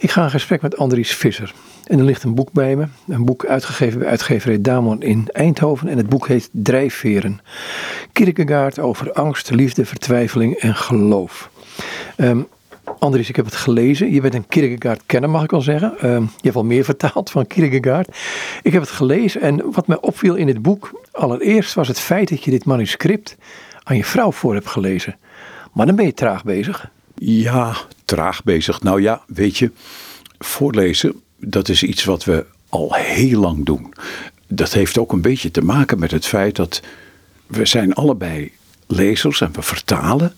Ik ga in gesprek met Andries Visser. En er ligt een boek bij me. Een boek uitgegeven bij uitgeverij Damon in Eindhoven. En het boek heet Drijfveren. Kierkegaard over angst, liefde, vertwijfeling en geloof. Um, Andries, ik heb het gelezen. Je bent een Kierkegaard-kenner, mag ik wel zeggen. Um, je hebt al meer vertaald van Kierkegaard. Ik heb het gelezen en wat mij opviel in dit boek... allereerst was het feit dat je dit manuscript aan je vrouw voor hebt gelezen. Maar dan ben je traag bezig. Ja, traag bezig. Nou ja, weet je, voorlezen, dat is iets wat we al heel lang doen. Dat heeft ook een beetje te maken met het feit dat we zijn allebei lezers en we vertalen.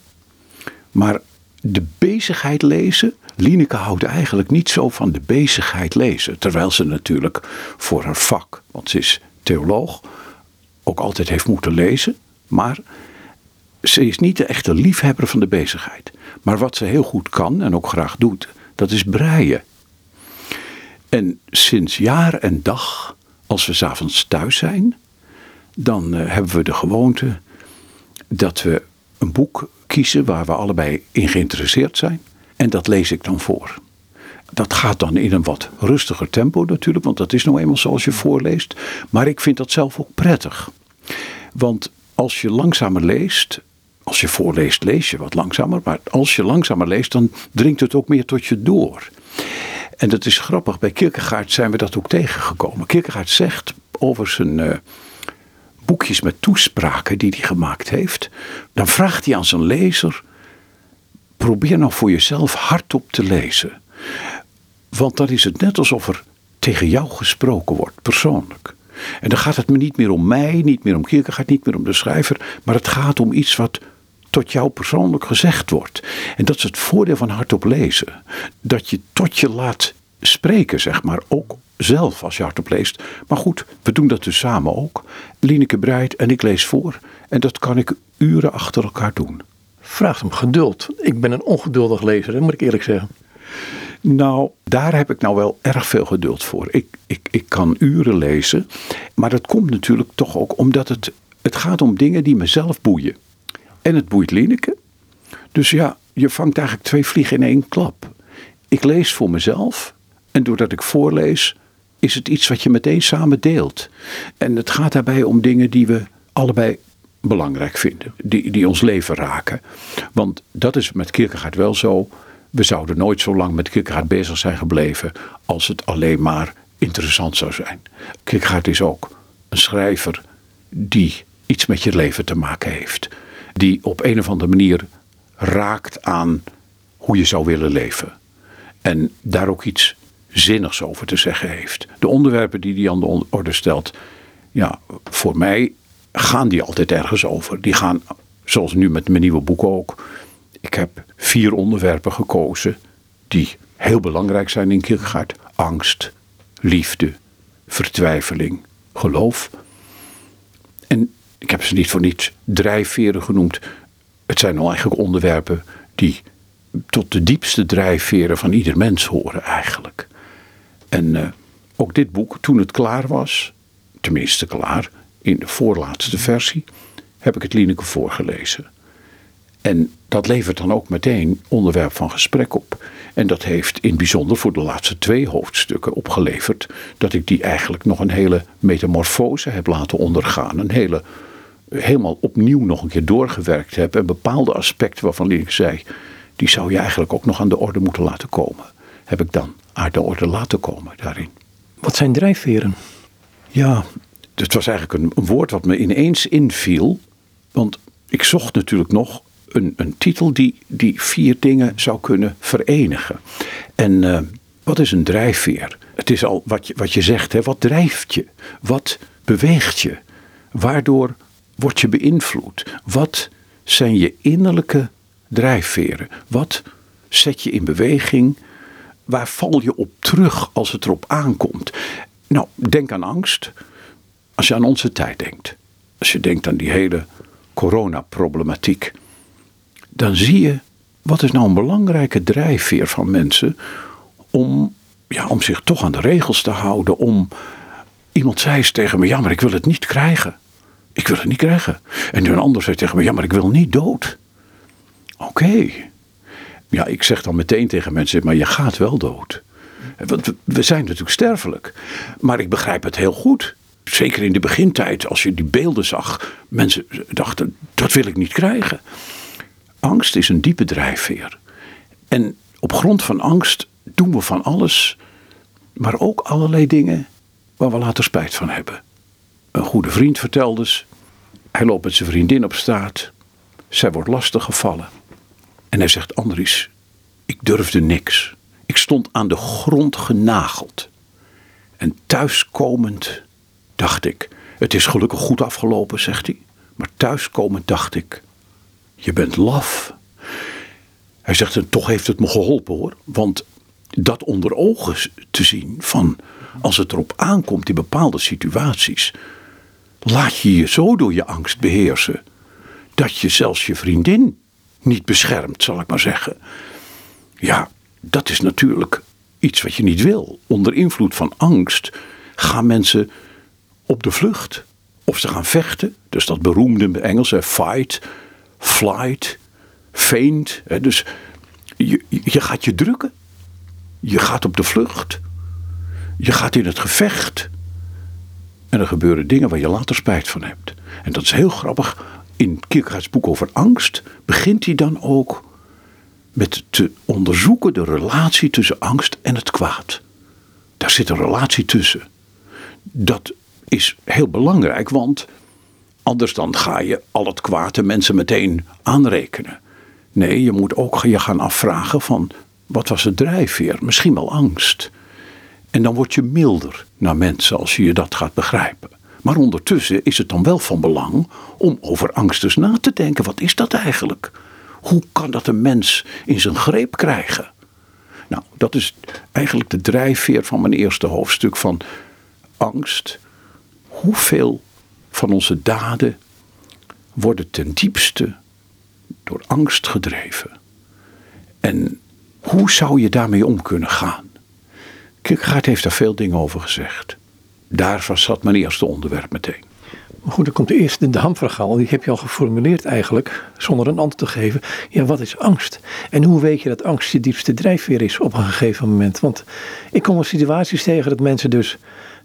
Maar de bezigheid lezen, Lineke houdt eigenlijk niet zo van de bezigheid lezen. Terwijl ze natuurlijk voor haar vak, want ze is theoloog, ook altijd heeft moeten lezen. Maar ze is niet de echte liefhebber van de bezigheid. Maar wat ze heel goed kan en ook graag doet, dat is breien. En sinds jaar en dag, als we s'avonds thuis zijn, dan uh, hebben we de gewoonte dat we een boek kiezen waar we allebei in geïnteresseerd zijn. En dat lees ik dan voor. Dat gaat dan in een wat rustiger tempo natuurlijk, want dat is nou eenmaal zoals je voorleest. Maar ik vind dat zelf ook prettig. Want als je langzamer leest, als je voorleest, lees je wat langzamer. Maar als je langzamer leest, dan dringt het ook meer tot je door. En dat is grappig, bij Kierkegaard zijn we dat ook tegengekomen. Kierkegaard zegt over zijn uh, boekjes met toespraken die hij gemaakt heeft. Dan vraagt hij aan zijn lezer, probeer nou voor jezelf hardop te lezen. Want dan is het net alsof er tegen jou gesproken wordt, persoonlijk. En dan gaat het me niet meer om mij, niet meer om Kierkegaard, niet meer om de schrijver, maar het gaat om iets wat tot jou persoonlijk gezegd wordt. En dat is het voordeel van hardop lezen. Dat je tot je laat spreken, zeg maar, ook zelf als je hardop leest. Maar goed, we doen dat dus samen ook. Lineke Breit en ik lees voor. En dat kan ik uren achter elkaar doen. Vraagt om geduld. Ik ben een ongeduldig lezer, moet ik eerlijk zeggen. Nou, daar heb ik nou wel erg veel geduld voor. Ik, ik, ik kan uren lezen. Maar dat komt natuurlijk toch ook omdat het, het gaat om dingen die mezelf boeien. En het boeit Lineke. Dus ja, je vangt eigenlijk twee vliegen in één klap. Ik lees voor mezelf. En doordat ik voorlees, is het iets wat je meteen samen deelt. En het gaat daarbij om dingen die we allebei belangrijk vinden. Die, die ons leven raken. Want dat is met Kierkegaard wel zo. We zouden nooit zo lang met Kierkegaard bezig zijn gebleven als het alleen maar interessant zou zijn. Kierkegaard is ook een schrijver die iets met je leven te maken heeft die op een of andere manier raakt aan hoe je zou willen leven. En daar ook iets zinnigs over te zeggen heeft. De onderwerpen die hij aan de orde stelt, ja, voor mij gaan die altijd ergens over. Die gaan, zoals nu met mijn nieuwe boek ook. Ik heb vier onderwerpen gekozen die heel belangrijk zijn in Kierkegaard. Angst, liefde, vertwijfeling, geloof. Ik heb ze niet voor niets drijfveren genoemd. Het zijn nou eigenlijk onderwerpen die tot de diepste drijfveren van ieder mens horen eigenlijk. En uh, ook dit boek, toen het klaar was, tenminste klaar, in de voorlaatste versie, heb ik het Lineke voorgelezen. En dat levert dan ook meteen onderwerp van gesprek op. En dat heeft in bijzonder voor de laatste twee hoofdstukken opgeleverd dat ik die eigenlijk nog een hele metamorfose heb laten ondergaan. Een hele helemaal opnieuw nog een keer doorgewerkt heb. En bepaalde aspecten waarvan ik zei, die zou je eigenlijk ook nog aan de orde moeten laten komen. Heb ik dan aan de orde laten komen daarin. Wat zijn drijfveren? Ja, het was eigenlijk een, een woord wat me ineens inviel. Want ik zocht natuurlijk nog een, een titel die, die vier dingen zou kunnen verenigen. En uh, wat is een drijfveer? Het is al wat je, wat je zegt, hè? wat drijft je? Wat beweegt je? Waardoor word je beïnvloed? Wat zijn je innerlijke drijfveren? Wat zet je in beweging? Waar val je op terug als het erop aankomt? Nou, denk aan angst. Als je aan onze tijd denkt. Als je denkt aan die hele coronaproblematiek. Dan zie je, wat is nou een belangrijke drijfveer van mensen om, ja, om zich toch aan de regels te houden. Om, iemand zei eens tegen me, ja maar ik wil het niet krijgen. Ik wil het niet krijgen. En een ander zei tegen me, ja, maar ik wil niet dood. Oké. Ja, ik zeg dan meteen tegen mensen, maar je gaat wel dood. Want we- we zijn natuurlijk sterfelijk. Maar ik begrijp het heel goed. Zeker in de begintijd, als je die beelden zag. Mensen dachten, dat wil ik niet krijgen. Angst is een diepe drijfveer. En op grond van angst doen we van alles. Maar ook allerlei dingen waar we later spijt van hebben. Een goede vriend vertelde eens. Hij loopt met zijn vriendin op straat. Zij wordt lastig gevallen. En hij zegt, Andries, ik durfde niks. Ik stond aan de grond genageld. En thuiskomend dacht ik, het is gelukkig goed afgelopen, zegt hij. Maar thuiskomend dacht ik, je bent laf. Hij zegt, en toch heeft het me geholpen hoor. Want dat onder ogen te zien van, als het erop aankomt in bepaalde situaties, laat je je zo door je angst beheersen, dat je zelfs je vriendin niet beschermt, zal ik maar zeggen. Ja, dat is natuurlijk iets wat je niet wil. Onder invloed van angst gaan mensen op de vlucht. Of ze gaan vechten. Dus dat beroemde Engels, hè, fight, flight, faint. Hè, dus je, je gaat je drukken. Je gaat op de vlucht. Je gaat in het gevecht. En er gebeuren dingen waar je later spijt van hebt. En dat is heel grappig. In Kierkegaards boek over angst begint hij dan ook met te onderzoeken de relatie tussen angst en het kwaad. Daar zit een relatie tussen. Dat is heel belangrijk, want anders dan ga je al het kwaad de mensen meteen aanrekenen. Nee, je moet ook je gaan afvragen van wat was het drijfveer? Misschien wel angst. En dan word je milder naar mensen als je je dat gaat begrijpen. Maar ondertussen is het dan wel van belang om over angst eens na te denken. Wat is dat eigenlijk? Hoe kan dat een mens in zijn greep krijgen? Nou, dat is eigenlijk de drijfveer van mijn eerste hoofdstuk van angst. Hoeveel van onze daden worden ten diepste door angst gedreven? En hoe zou je daarmee om kunnen gaan? Kierkegaard heeft daar veel dingen over gezegd. Daar zat mijn eerste onderwerp meteen. Maar goed, dan komt de eerste, de hamvragal. Die heb je al geformuleerd eigenlijk, zonder een antwoord te geven. Ja, wat is angst? En hoe weet je dat angst je diepste drijfveer is op een gegeven moment? Want ik kom wel situaties tegen dat mensen dus...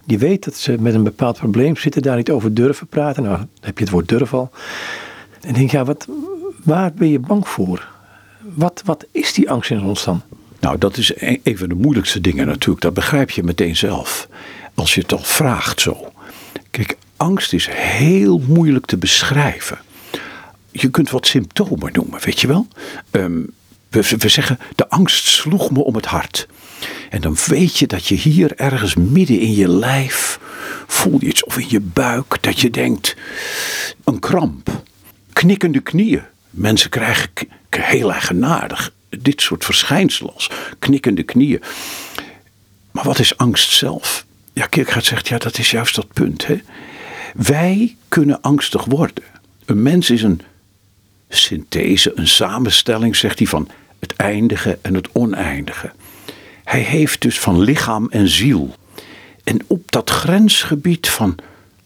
Je weet dat ze met een bepaald probleem zitten, daar niet over durven praten. Nou, dan heb je het woord durf al. En denk, ja, wat, waar ben je bang voor? Wat, wat is die angst in ons dan? Nou, dat is e- een van de moeilijkste dingen natuurlijk. Dat begrijp je meteen zelf. Als je het al vraagt zo. Kijk, angst is heel moeilijk te beschrijven. Je kunt wat symptomen noemen, weet je wel? Ehm, we, zeggen, de angst sloeg me om het hart. En dan weet je dat je hier ergens midden in je lijf voel je iets, of in je buik, dat je denkt, een kramp, knikkende knieën. Mensen krijgen heel eigenaardig dit soort verschijnselen als knikkende knieën. Maar wat is angst zelf? Ja, Kierkegaard zegt, ja, dat is juist dat punt. Hè? Wij kunnen angstig worden. Een mens is een synthese, een samenstelling, zegt hij, van het eindige en het oneindige. Hij heeft dus van lichaam en ziel. En op dat grensgebied van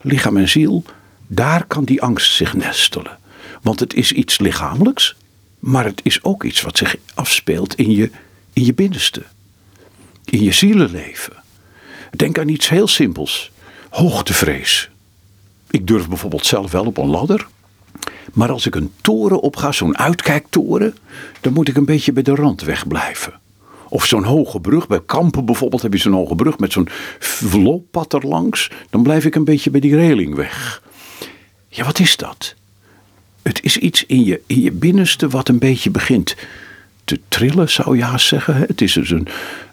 lichaam en ziel, daar kan die angst zich nestelen. Want het is iets lichamelijks, maar het is ook iets wat zich afspeelt in je, in je binnenste. In je zielenleven. Denk aan iets heel simpels. Hoogtevrees. Ik durf bijvoorbeeld zelf wel op een ladder. Maar als ik een toren opga, zo'n uitkijktoren, dan moet ik een beetje bij de rand wegblijven. Of zo'n hoge brug, bij Kampen bijvoorbeeld heb je zo'n hoge brug met zo'n looppad erlangs. Dan blijf ik een beetje bij die reling weg. Ja, wat is dat? Het is iets in je, in je binnenste wat een beetje begint te trillen, zou je haast zeggen. Het is dus een,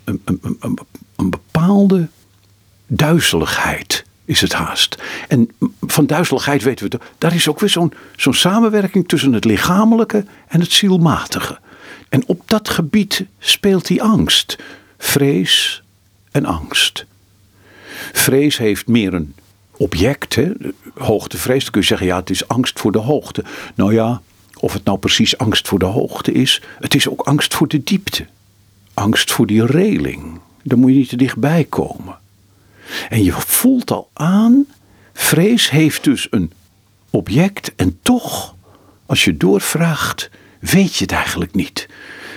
een, een, een, bepaalde duizeligheid, is het haast. En van duizeligheid weten we, daar is ook weer zo'n zo'n samenwerking tussen het lichamelijke en het zielmatige. En op dat gebied speelt die angst, vrees en angst. Vrees heeft meer een object, hè? hoogtevrees. Dan kun je zeggen, ja, het is angst voor de hoogte. Nou ja, of het nou precies angst voor de hoogte is, het is ook angst voor de diepte. Angst voor die reling. Daar moet je niet te dichtbij komen. En je voelt al aan, vrees heeft dus een object en toch, als je doorvraagt, weet je het eigenlijk niet.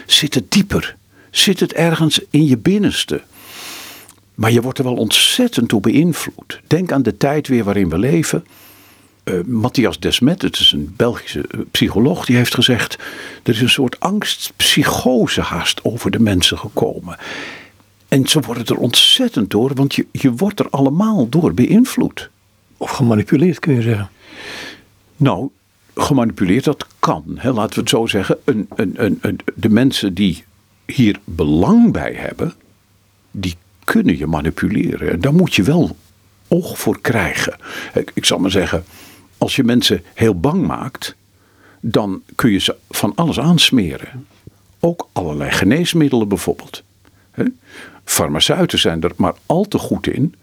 Zit het dieper? Zit het ergens in je binnenste? Maar je wordt er wel ontzettend door beïnvloed. Denk aan de tijd weer waarin we leven. Uh, Matthias Desmet, het is een Belgische eh, psycholoog, die heeft gezegd: er is een soort angstpsychose haast over de mensen gekomen. En ze worden er ontzettend door, want je, je wordt er allemaal door beïnvloed. Of gemanipuleerd kun je zeggen. Nou, gemanipuleerd, dat kan. Hè, laten we het zo zeggen. Een, een, een, de mensen die hier belang bij hebben, die kunnen je manipuleren. En daar moet je wel oog voor krijgen. Ik, zal maar zeggen, als je mensen heel bang maakt, dan kun je ze van alles aansmeren. Ook allerlei geneesmiddelen bijvoorbeeld. Farmaceuten zijn er maar al te goed in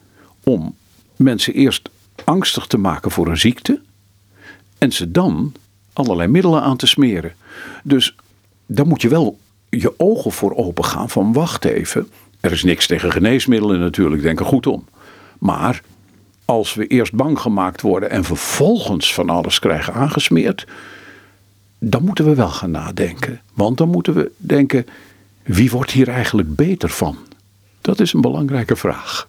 om mensen eerst angstig te maken voor een ziekte en ze dan allerlei middelen aan te smeren. Dus daar moet je wel je ogen voor open gaan van wacht even. Er is niks tegen geneesmiddelen natuurlijk, denk er goed om. Maar als we eerst bang gemaakt worden en vervolgens van alles krijgen aangesmeerd, dan moeten we wel gaan nadenken. Want dan moeten we denken, wie wordt hier eigenlijk beter van? Dat is een belangrijke vraag.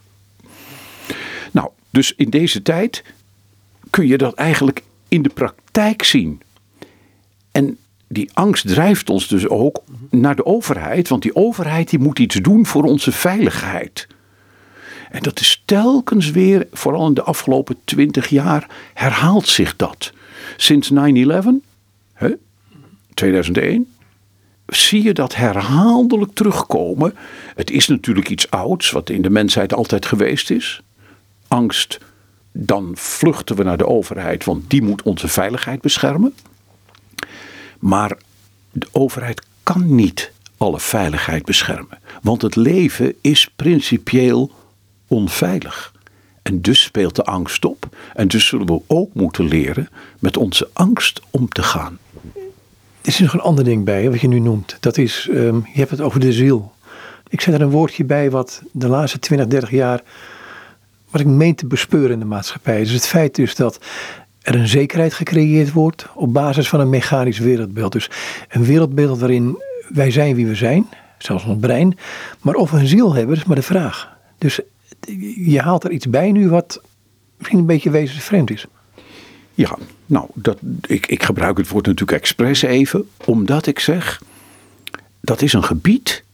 Nou, dus in deze tijd kun je dat eigenlijk in de praktijk zien. En die angst drijft ons dus ook naar de overheid, want die overheid die moet iets doen voor onze veiligheid. En dat is telkens weer, vooral in de afgelopen twintig jaar, herhaalt zich dat. Sinds 9-11, 2001, zie je dat herhaaldelijk terugkomen. Het is natuurlijk iets ouds, wat in de mensheid altijd geweest is. Angst, dan vluchten we naar de overheid, want die moet onze veiligheid beschermen. Maar de overheid kan niet alle veiligheid beschermen. Want het leven is principieel onveilig. En dus speelt de angst op. En dus zullen we ook moeten leren met onze angst om te gaan. Er is nog een ander ding bij, wat je nu noemt. Dat is, ehm, je hebt het over de ziel. Ik zet er een woordje bij wat de laatste 20, 30 jaar, wat ik meen te bespeuren in de maatschappij. Dus het feit dus dat er een zekerheid gecreëerd wordt op basis van een mechanisch wereldbeeld. Dus een wereldbeeld waarin wij zijn wie we zijn, zelfs ons brein. Maar of we een ziel hebben, is maar de vraag. Dus je haalt er iets bij nu wat misschien een beetje wezensvreemd is. Ja, nou, dat, ik, ik gebruik het woord natuurlijk expres even, omdat ik zeg, dat is een gebied,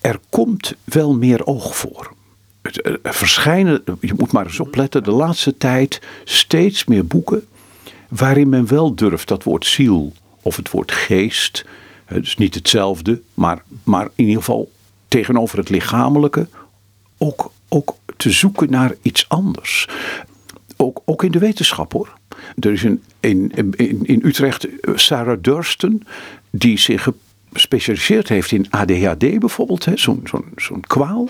er komt wel meer oog voor. Er verschijnen, je moet maar eens opletten, de laatste tijd steeds meer boeken waarin men wel durft dat woord ziel of het woord geest, dus niet hetzelfde, maar, maar in ieder geval tegenover het lichamelijke ook, ook te zoeken naar iets anders ook, ook in de wetenschap hoor. Er is een, in, in, in Utrecht eh, Sarah Durston, die zich gespecialiseerd heeft in ADHD bijvoorbeeld, zo'n zo'n zo'n kwaal.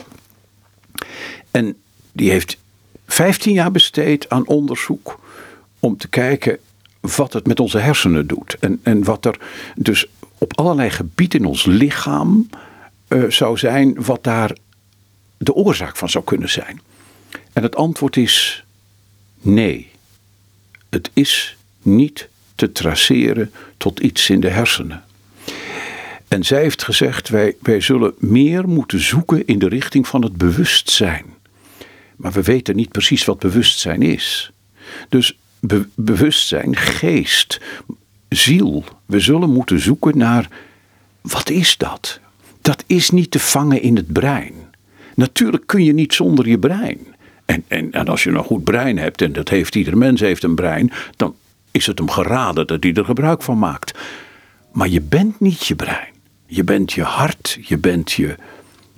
En die heeft 15 jaar besteed aan onderzoek om te kijken wat het met onze hersenen doet. En, en wat er dus op allerlei gebieden in ons lichaam uh, zou zijn, wat daar de oorzaak van zou kunnen zijn. En het antwoord is Nee, het is niet te traceren tot iets in de hersenen. En zij heeft gezegd: wij, wij zullen meer moeten zoeken in de richting van het bewustzijn. Maar we weten niet precies wat bewustzijn is. Dus bewustzijn, geest, ziel. We zullen moeten zoeken naar wat is dat? Dat is niet te vangen in het brein. Natuurlijk kun je niet zonder je brein. En, en, en als je een goed brein hebt, en dat heeft ieder mens heeft een brein, dan is het hem geraden dat hij er gebruik van maakt. Maar je bent niet je brein. Je bent je hart, je bent je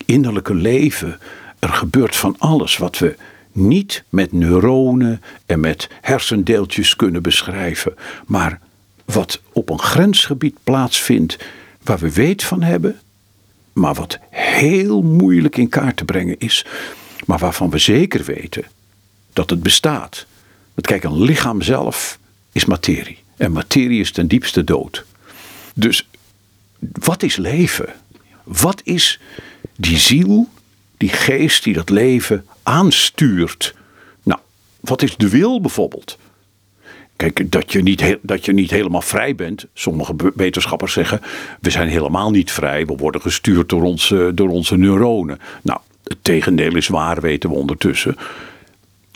innerlijke leven. Er gebeurt van alles wat we niet met neuronen en met hersendeeltjes kunnen beschrijven, maar wat op een grensgebied plaatsvindt waar we weet van hebben, maar wat heel moeilijk in kaart te brengen is maar waarvan we zeker weten dat het bestaat. Want kijk, een lichaam zelf is materie. En materie is ten diepste dood. Dus wat is leven? Wat is die ziel, die geest die dat leven aanstuurt? Nou, wat is de wil bijvoorbeeld? Kijk, dat je, niet dat je niet helemaal vrij bent. Sommige wetenschappers zeggen: we zijn helemaal niet vrij. We worden gestuurd door onze, door onze neuronen. Nou, Het tegendeel is waar, weten we ondertussen.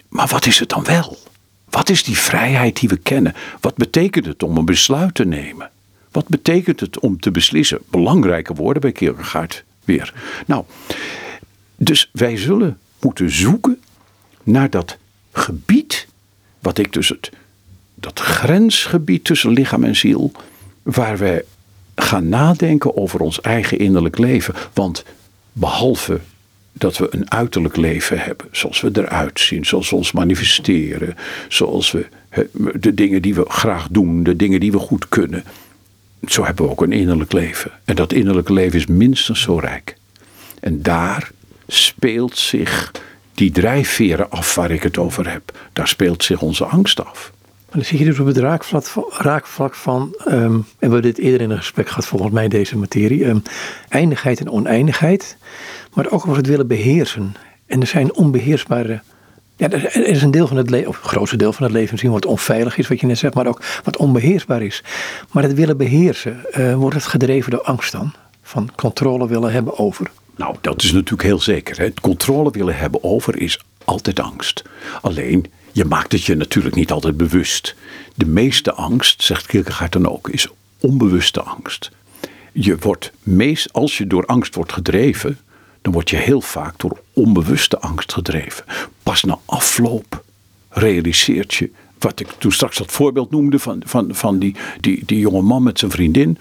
Maar wat is het dan wel? Wat is die vrijheid die we kennen? Wat betekent het om een besluit te nemen? Wat betekent het om te beslissen? Belangrijke woorden bij Kierkegaard weer. Nou, dus wij zullen moeten zoeken naar dat gebied, wat ik dus het, dat grensgebied tussen lichaam en ziel, waar wij gaan nadenken over ons eigen innerlijk leven. Want behalve dat we een uiterlijk leven hebben, zoals we eruit zien, zoals we ons manifesteren, zoals we de dingen die we graag doen, de dingen die we goed kunnen. Zo hebben we ook een innerlijk leven. En dat innerlijke leven is minstens zo rijk. En daar speelt zich die drijfveren af waar ik het over heb. Daar speelt zich onze angst af. dan zie je dus op het raakvlak, van, um, en we hebben dit eerder in een gesprek gehad, volgens mij deze materie, um, eindigheid en oneindigheid, maar ook over het willen beheersen. En er zijn onbeheersbare ja, er is een deel van het leven, of grootste deel van het leven misschien wat onveilig is, wat je net zegt, maar ook wat onbeheersbaar is. Maar het willen beheersen, uh, wordt het gedreven door angst dan? Van controle willen hebben over? Nou, dat is natuurlijk heel zeker. Hè. Controle willen hebben over is altijd angst. Alleen, je maakt het je natuurlijk niet altijd bewust. De meeste angst, zegt Kierkegaard dan ook, is onbewuste angst. Je wordt meest, als je door angst wordt gedreven, dan word je heel vaak door onbewuste angst gedreven. Pas na afloop realiseert je, wat ik toen straks dat voorbeeld noemde van, van, van die, die, die jonge man met zijn vriendin.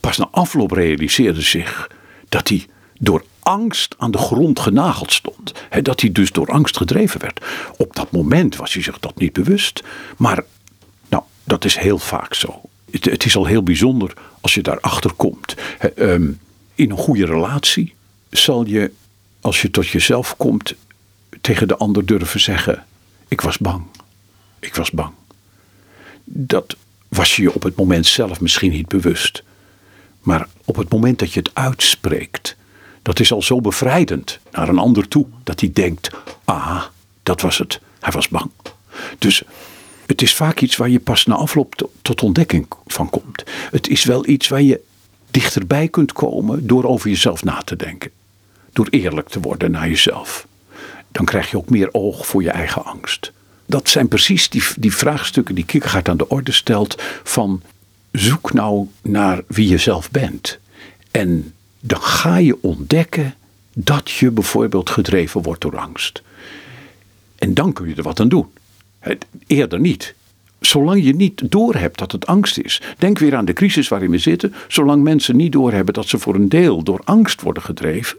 Pas na afloop realiseerde zich dat hij door angst aan de grond genageld stond. dat hij dus door angst gedreven werd. Op dat moment was hij zich dat niet bewust. Maar nou, dat is heel vaak zo. Het, is al heel bijzonder als je daarachter komt. Ehm, in een goede relatie zal je, als je tot jezelf komt, tegen de ander durven zeggen: Ik was bang. Ik was bang. Dat was je op het moment zelf misschien niet bewust. Maar op het moment dat je het uitspreekt, dat is al zo bevrijdend naar een ander toe. Dat hij denkt, ah, dat was het. Hij was bang. Dus het is vaak iets waar je pas na afloop tot ontdekking van komt. Het is wel iets waar je dichterbij kunt komen door over jezelf na te denken. Door eerlijk te worden naar jezelf. Dan krijg je ook meer oog voor je eigen angst. Dat zijn precies die, die vraagstukken die Kierkegaard aan de orde stelt van zoek nou naar wie je zelf bent. En dan ga je ontdekken dat je bijvoorbeeld gedreven wordt door angst. En dan kun je er wat aan doen. Eerder niet. Zolang je niet doorhebt dat het angst is. Denk weer aan de crisis waarin we zitten. Zolang mensen niet doorhebben dat ze voor een deel door angst worden gedreven.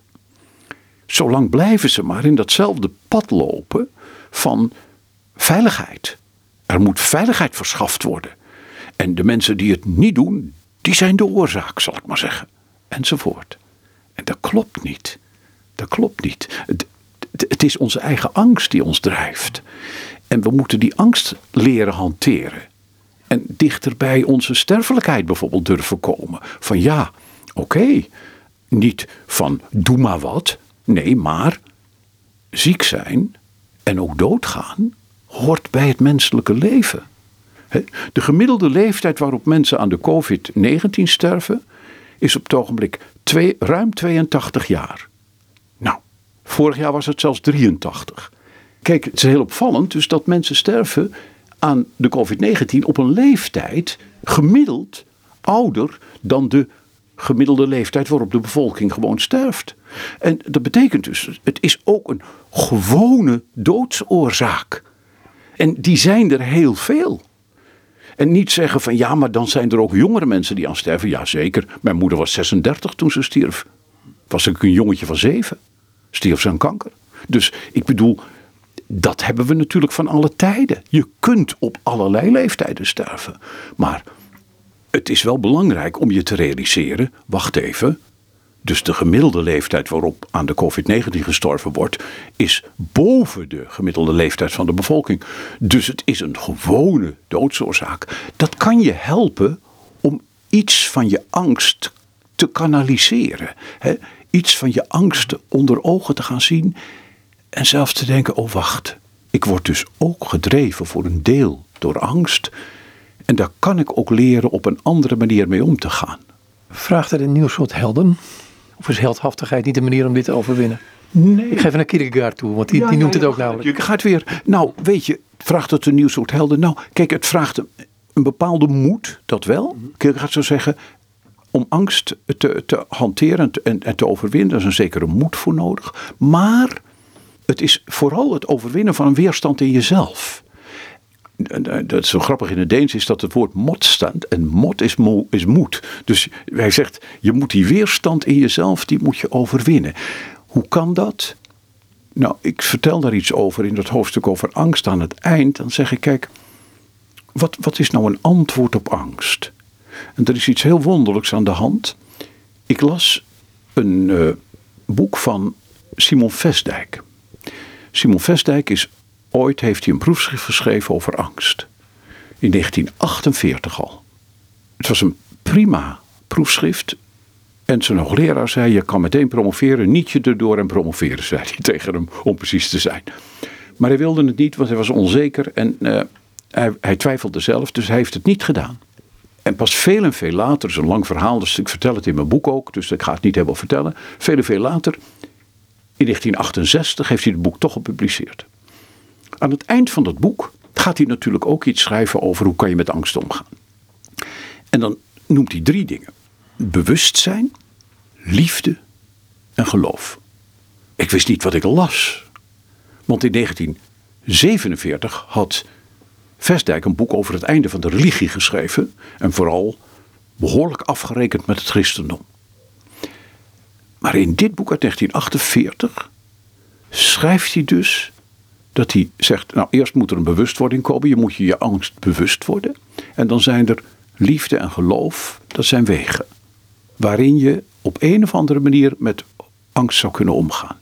Zolang blijven ze maar in datzelfde pad lopen van veiligheid. Er moet veiligheid verschaft worden. En de mensen die het niet doen, die zijn de oorzaak, zal ik maar zeggen enzovoort. En dat klopt niet. Dat klopt niet. Het, het is onze eigen angst die ons drijft. En we moeten die angst leren hanteren. En dichter bij onze sterfelijkheid bijvoorbeeld durven komen. Van ja, oké. Niet van doe maar wat. Nee, maar ziek zijn en ook doodgaan hoort bij het menselijke leven. De gemiddelde leeftijd waarop mensen aan de COVID-19 sterven is op het ogenblik ruim 82 jaar. Nou, vorig jaar was het zelfs 83. Kijk, het is heel opvallend dus dat mensen sterven aan de COVID-19 op een leeftijd gemiddeld ouder dan de gemiddelde leeftijd waarop de bevolking gewoon sterft. En dat betekent dus, het is ook een gewone doodsoorzaak. En die zijn er heel veel. En niet zeggen van ja, maar dan zijn er ook jongere mensen die aan sterven. Jazeker, mijn moeder was 36 toen ze stierf. Was ik een jongetje van zeven. Stierf ze aan kanker. Dus ik bedoel, dat hebben we natuurlijk van alle tijden. Je kunt op allerlei leeftijden sterven. Maar het is wel belangrijk om je te realiseren, wacht even, dus de gemiddelde leeftijd waarop aan de COVID-19 gestorven wordt, is boven de gemiddelde leeftijd van de bevolking. Dus het is een gewone doodsoorzaak. Dat kan je helpen om iets van je angst te kanaliseren. Hè? Iets van je angst onder ogen te gaan zien en zelf te denken: oh wacht, ik word dus ook gedreven voor een deel door angst. En daar kan ik ook leren op een andere manier mee om te gaan. Vraagt er een nieuw soort helden? Of is heldhaftigheid niet de manier om dit te overwinnen? Nee. Ik ga even naar Kierkegaard toe, want die, die noemt het ook namelijk. Je gaat weer, nou weet je, vraagt het een nieuw soort helden. Nou, kijk, het vraagt een, een bepaalde moed, dat wel. Kierkegaard zou zeggen, om angst te, te hanteren en te, en, en te overwinnen, daar is een zekere moed voor nodig. Maar het is vooral het overwinnen van een weerstand in jezelf. Dat is zo grappig in het Deens is dat het woord mot staat. En mot is, is moed. Dus hij zegt, je moet die weerstand in jezelf, die moet je overwinnen. Hoe kan dat? Nou, ik vertel daar iets over in dat hoofdstuk over angst aan het eind. Dan zeg ik, kijk, wat, wat is nou een antwoord op angst? En er is iets heel wonderlijks aan de hand. Ik las een uh, boek van Simon Vestdijk. Simon Vestdijk is ooit heeft hij een proefschrift geschreven over angst. In 1948 al. Het was een prima proefschrift. En zijn hoogleraar zei: Je kan meteen promoveren, niet je erdoor en promoveren, zei hij tegen hem, om precies te zijn. Maar hij wilde het niet, want hij was onzeker en uh, hij, hij, twijfelde zelf, dus hij heeft het niet gedaan. En pas veel en veel later, het is een lang verhaal, dus ik vertel het in mijn boek ook, dus ik ga het niet helemaal vertellen. Veel en veel later, in 1968, heeft hij het boek toch gepubliceerd. Aan het eind van dat boek gaat hij natuurlijk ook iets schrijven over hoe kan je met angst omgaan. En dan noemt hij drie dingen: bewustzijn, liefde en geloof. Ik wist niet wat ik las. Want in 1947 had Vestdijk een boek over het einde van de religie geschreven. En vooral behoorlijk afgerekend met het christendom. Maar in dit boek uit 1948 schrijft hij dus dat hij zegt, nou eerst moet er een bewustwording komen, je moet je je angst bewust worden. En dan zijn er liefde en geloof, dat zijn wegen. Waarin je op een of andere manier met angst zou kunnen omgaan.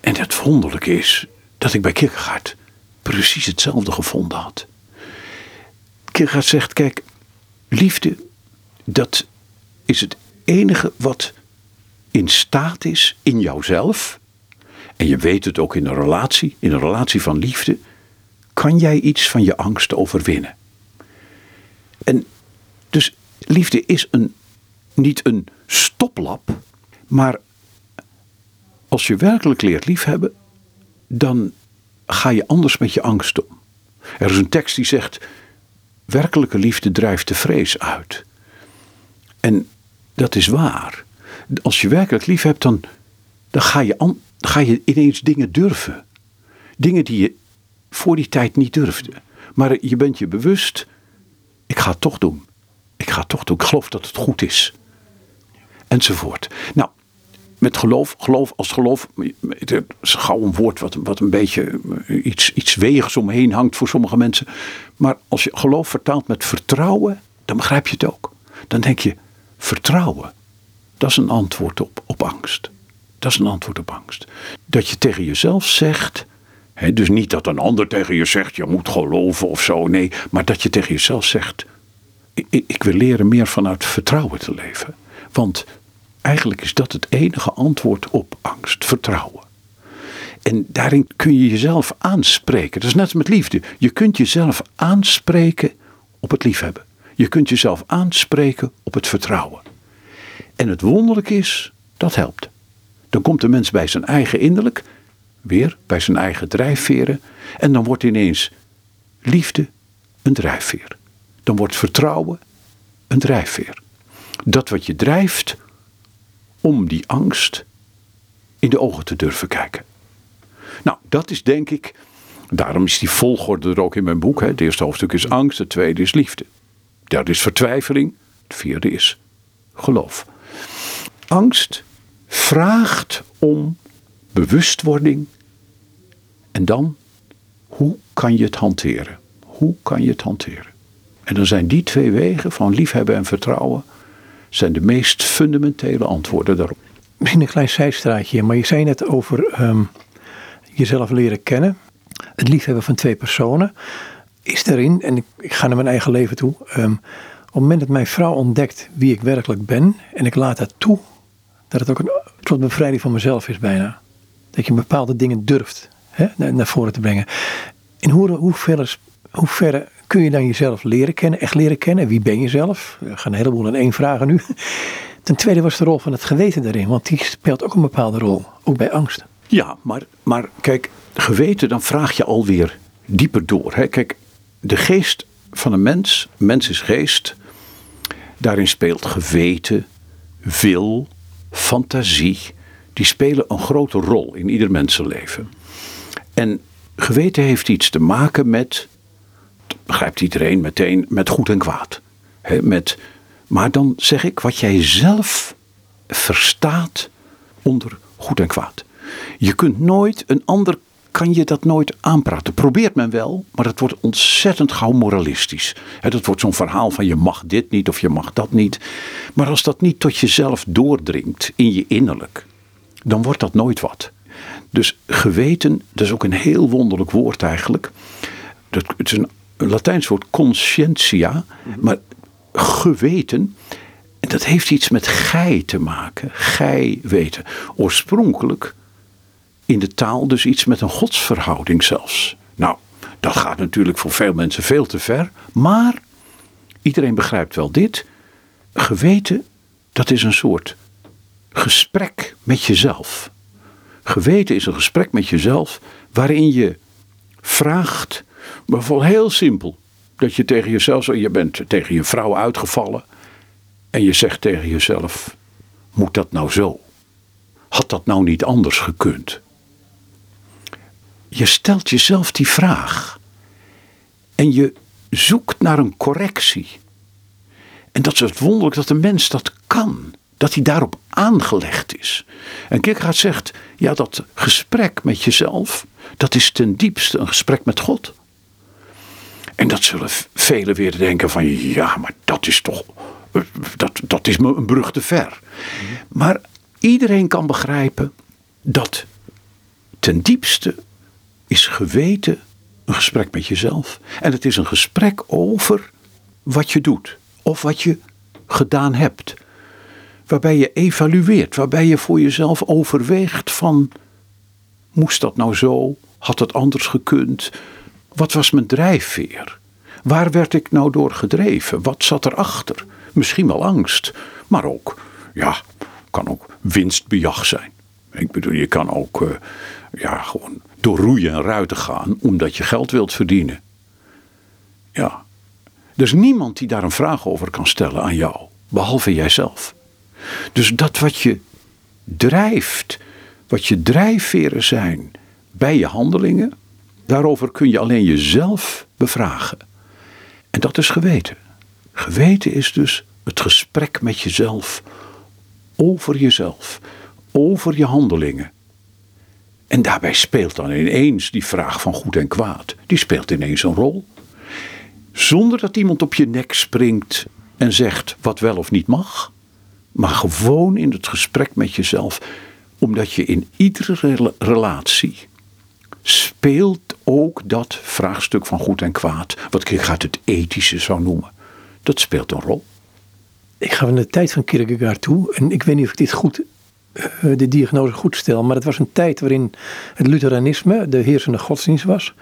En het wonderlijke is dat ik bij Kierkegaard precies hetzelfde gevonden had. Kierkegaard zegt, kijk, liefde, dat is het enige wat in staat is in jouzelf en je weet het ook in een relatie, in een relatie van liefde, kan jij iets van je angst overwinnen. En dus liefde is een, niet een stoplap, maar als je werkelijk leert liefhebben, dan ga je anders met je angst om. Er is een tekst die zegt: werkelijke liefde drijft de vrees uit. En dat is waar. Als je werkelijk lief hebt, dan, dan ga je ga je ineens dingen durven. Dingen die je voor die tijd niet durfde. Maar je bent je bewust, ik ga het toch doen. Ik ga het toch doen. Ik geloof dat het goed is. Enzovoort. Nou, met geloof, geloof als geloof, het is gauw een woord wat, wat een beetje eh, iets, iets wegens omheen hangt voor sommige mensen. Maar als je geloof vertaalt met vertrouwen, dan begrijp je het ook. Dan denk je, vertrouwen, dat is een antwoord op, op angst. Dat is een antwoord op angst. Dat je tegen jezelf zegt. Dus niet dat een ander tegen je zegt: je moet geloven of zo. Nee, maar dat je tegen jezelf zegt: ik, wil leren meer vanuit vertrouwen te leven. Want eigenlijk is dat het enige antwoord op angst: vertrouwen. En daarin kun je jezelf aanspreken. Dat is net als met liefde. Je kunt jezelf aanspreken op het liefhebben. Je kunt jezelf aanspreken op het vertrouwen. En het wonderlijke is, dat helpt. Dan komt de mens bij zijn eigen innerlijk, weer bij zijn eigen drijfveren. En dan wordt ineens liefde een drijfveer. Dan wordt vertrouwen een drijfveer. Dat wat je drijft om die angst in de ogen te durven kijken. Nou, dat is denk ik, daarom is die volgorde er ook in mijn boek. Hè. Het eerste hoofdstuk is angst, het tweede is liefde. Derde is vertwijfeling, het vierde is geloof. Angst vraagt om bewustwording. En dan, hoe kan je het hanteren? Hoe kan je het hanteren? En dan zijn die twee wegen van liefhebben en vertrouwen zijn de meest fundamentele antwoorden daarop. Misschien een klein zijstraatje, maar je zei net over ehm, jezelf leren kennen. Het liefhebben van twee personen. Is daarin, en ik, ik ga naar mijn eigen leven toe. Um, op het moment dat mijn vrouw ontdekt wie ik werkelijk ben en ik laat dat toe, dat het ook een soort bevrijding van mezelf is bijna. Dat je bepaalde dingen durft hè, naar, voren te brengen. In hoe, hoe, ver, hoe ver kun je dan jezelf leren kennen, echt leren kennen? Wie ben je zelf? We gaan een heleboel in één vragen nu. Ten tweede was de rol van het geweten daarin, want die speelt ook een bepaalde rol, ook bij angst. Ja, maar, maar kijk, geweten, dan vraag je alweer dieper door. Hè? Kijk, de geest van een mens, mens is geest, daarin speelt geweten, wil, fantasie, die spelen een grote rol in ieder mensenleven. En geweten heeft iets te maken met, begrijpt iedereen meteen, met goed en kwaad. Hè, met, maar dan zeg ik wat jij zelf verstaat onder goed en kwaad. Je kunt nooit een ander kan je dat nooit aanpraten. Probeert men wel, maar dat wordt ontzettend gauw moralistisch. dat wordt zo'n verhaal van je mag dit niet of je mag dat niet. Maar als dat niet tot jezelf doordringt in je innerlijk, dan wordt dat nooit wat. Dus geweten, dat is ook een heel wonderlijk woord eigenlijk. Dat, het is een Latijns woord conscientia, maar geweten, dat heeft iets met gij te maken. Gij weten. Oorspronkelijk in de taal dus iets met een godsverhouding zelfs. Nou, dat gaat natuurlijk voor veel mensen veel te ver, maar iedereen begrijpt wel dit. Geweten, dat is een soort gesprek met jezelf. Geweten is een gesprek met jezelf waarin je vraagt, bijvoorbeeld heel simpel, dat je tegen jezelf, je bent tegen je vrouw uitgevallen en je zegt tegen jezelf, moet dat nou zo? Had dat nou niet anders gekund? Je stelt jezelf die vraag en je zoekt naar een correctie. En dat is het wonderlijk dat een mens dat kan dat hij daarop aangelegd is. En Kierkegaard zegt, ja dat gesprek met jezelf, dat is ten diepste een gesprek met God. En dat zullen velen weer denken van, ja maar dat is toch, dat, dat is me een brug te ver. Maar iedereen kan begrijpen dat ten diepste is geweten een gesprek met jezelf. En het is een gesprek over wat je doet of wat je gedaan hebt waarbij je evalueert, waarbij je voor jezelf overweegt van, moest dat nou zo? Had het anders gekund? Wat was mijn drijfveer? Waar werd ik nou door gedreven? Wat zat erachter? Misschien wel angst, maar ook, ja, kan ook winstbejag zijn. Ik bedoel, je kan ook uh, ja, gewoon door roeien en ruiten gaan omdat je geld wilt verdienen. Ja. Er is niemand die daar een vraag over kan stellen aan jou, behalve jijzelf. Dus dat wat je drijft, wat je drijfveren zijn bij je handelingen, daarover kun je alleen jezelf bevragen. En dat is geweten. Geweten is dus het gesprek met jezelf, over jezelf, over je handelingen. En daarbij speelt dan ineens die vraag van goed en kwaad, die speelt ineens een rol. Zonder dat iemand op je nek springt en zegt wat wel of niet mag maar gewoon in het gesprek met jezelf. Omdat je in iedere relatie speelt ook dat vraagstuk van goed en kwaad, wat ik het ethische zou noemen. Dat speelt een rol. Ik ga van de tijd van Kierkegaard toe en ik weet niet of ik dit goed, de diagnose goed stel, maar het was een tijd waarin het Lutheranisme de heersende godsdienst was.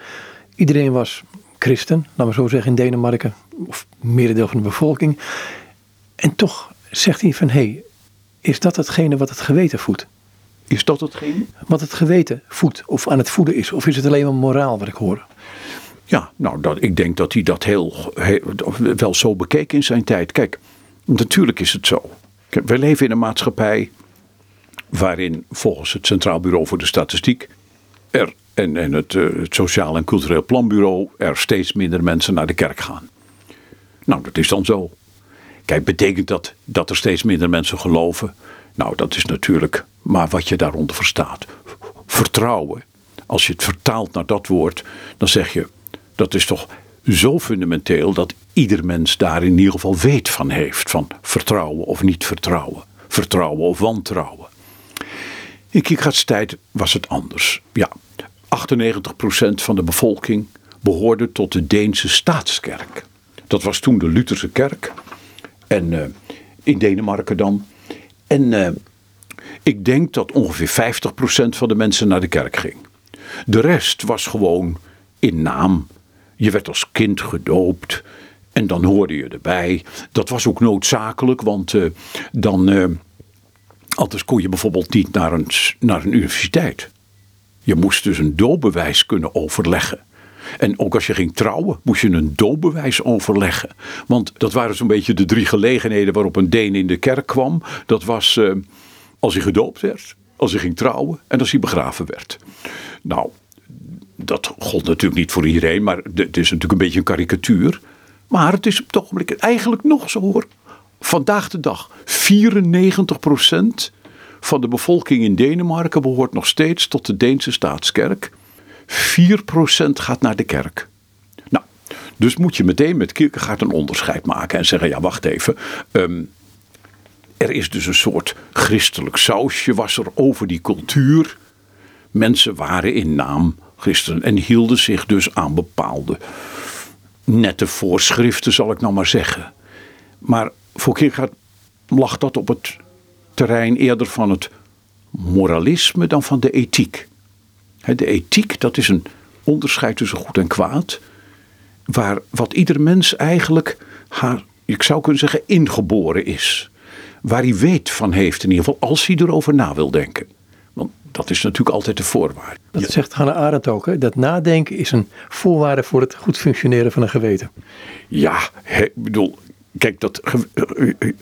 Iedereen was christen, laten we zo zeggen, in Denemarken, of merendeel van de bevolking. En toch zegt hij van hé, hey, is dat hetgene wat het geweten voedt? Is dat hetgene? Wat het geweten voedt of aan het voeden is? Of is het alleen maar moraal wat ik hoor? Ja, nou, dat, ik denk dat hij dat heel, wel zo bekeek in zijn tijd. Kijk, natuurlijk is het zo. Kijk, wij leven in een maatschappij waarin volgens het Centraal Bureau voor de Statistiek er, en, en het, uh, het Sociaal en Cultureel Planbureau er steeds minder mensen naar de kerk gaan. Nou, dat is dan zo. Kijk, betekent dat dat er steeds minder mensen geloven? Nou, dat is natuurlijk maar wat je daaronder verstaat. Vertrouwen. Als je het vertaalt naar dat woord, dan zeg je dat is toch zo fundamenteel dat ieder mens daar in ieder geval weet van heeft. Van vertrouwen of niet vertrouwen. Vertrouwen of wantrouwen. In Kierkegaards tijd was het anders. Ja, 98% van de bevolking behoorde tot de Deense staatskerk. Dat was toen de Lutherse kerk. En uh, in Denemarken dan. En uh, ik denk dat ongeveer 50% van de mensen naar de kerk ging. De rest was gewoon in naam. Je werd als kind gedoopt. En dan hoorde je erbij. Dat was ook noodzakelijk, want uh, dan. Anders kon je bijvoorbeeld niet naar een, naar een universiteit. Je moest dus een doopbewijs kunnen overleggen. En ook als je ging trouwen, moest je een doopbewijs overleggen. Want dat waren zo'n beetje de drie gelegenheden waarop een Deen in de kerk kwam. Dat was uh, als hij gedoopt werd, als hij ging trouwen en als hij begraven werd. Nou, dat gold natuurlijk niet voor iedereen, maar het is natuurlijk een beetje een karikatuur. Maar het is op het ogenblik eigenlijk nog zo hoor. Vandaag de dag, 94% van de bevolking in Denemarken behoort nog steeds tot de Deense staatskerk. 4% gaat naar de kerk. Nou, dus moet je meteen met Kierkegaard een onderscheid maken en zeggen: ja, wacht even. Um, er is dus een soort christelijk sausje was er over die cultuur. Mensen waren in naam christen en hielden zich dus aan bepaalde nette voorschriften, zal ik nou maar zeggen. Maar voor Kierkegaard lag dat op het terrein eerder van het moralisme dan van de ethiek. De ethiek, dat is een onderscheid tussen goed en kwaad. Waar wat ieder mens eigenlijk, haar, ik zou kunnen zeggen, ingeboren is. Waar hij weet van heeft, in ieder geval, als hij erover na wil denken. Want dat is natuurlijk altijd de voorwaarde. Dat zegt Hannah Arendt ook, hè? dat nadenken is een voorwaarde voor het goed functioneren van een geweten. Ja, ik bedoel, kijk, dat,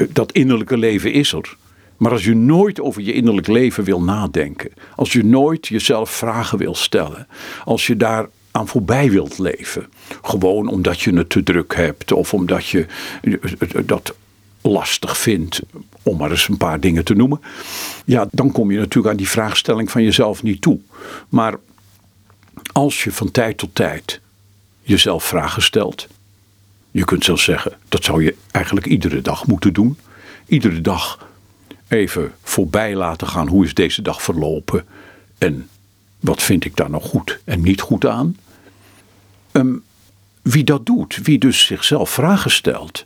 dat innerlijke leven is er. Maar als je nooit over je innerlijk leven wil nadenken, als je nooit jezelf vragen wil stellen, als je daar aan voorbij wilt leven, gewoon omdat je het te druk hebt of omdat je dat lastig vindt, om maar eens een paar dingen te noemen, ja, dan kom je natuurlijk aan die vraagstelling van jezelf niet toe. Maar als je van tijd tot tijd jezelf vragen stelt, je kunt zelfs zeggen, dat zou je eigenlijk iedere dag moeten doen. Iedere dag even voorbij laten gaan. Hoe is deze dag verlopen? En wat vind ik daar nog goed en niet goed aan? Um, wie dat doet, wie dus zichzelf vragen stelt,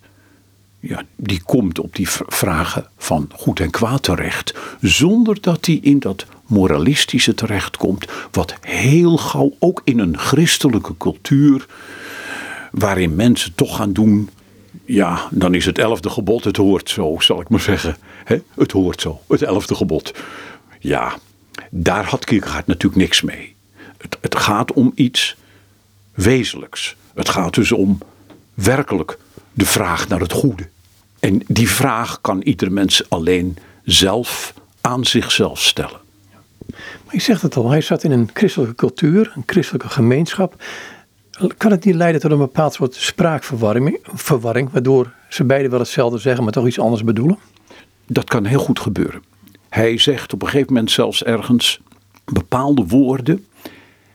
ja, die komt op die vragen van goed en kwaad terecht, zonder dat hij in dat moralistische terechtkomt, wat heel gauw ook in een christelijke cultuur, waarin mensen toch gaan doen ja, dan is het elfde gebod, het hoort zo, zal ik maar zeggen. Het hoort zo, het elfde gebod. Ja, daar had Kierkegaard natuurlijk niks mee. Het, het gaat om iets wezenlijks. Het gaat dus om werkelijk de vraag naar het goede. En die vraag kan ieder mens alleen zelf aan zichzelf stellen. Maar je zegt het al, hij zat in een christelijke cultuur, een christelijke gemeenschap. Kan het niet leiden tot een bepaald soort spraakverwarring, verwarring, waardoor ze beiden wel hetzelfde zeggen, maar toch iets anders bedoelen? Dat kan heel goed gebeuren. Hij zegt op een gegeven moment zelfs ergens: bepaalde woorden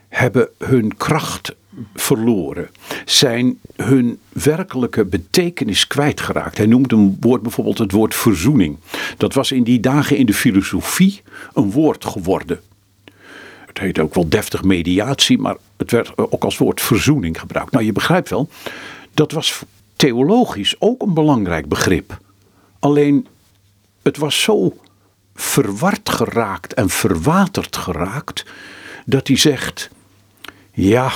hebben hun kracht verloren, zijn hun werkelijke betekenis kwijtgeraakt. Hij noemt een woord bijvoorbeeld het woord verzoening. Dat was in die dagen in de filosofie een woord geworden. Het heet ook wel deftig mediatie, maar het werd ook als woord verzoening gebruikt. Nou, je begrijpt wel, dat was theologisch ook een belangrijk begrip. Alleen, het was zo verward geraakt en verwaterd geraakt, dat hij zegt: Ja,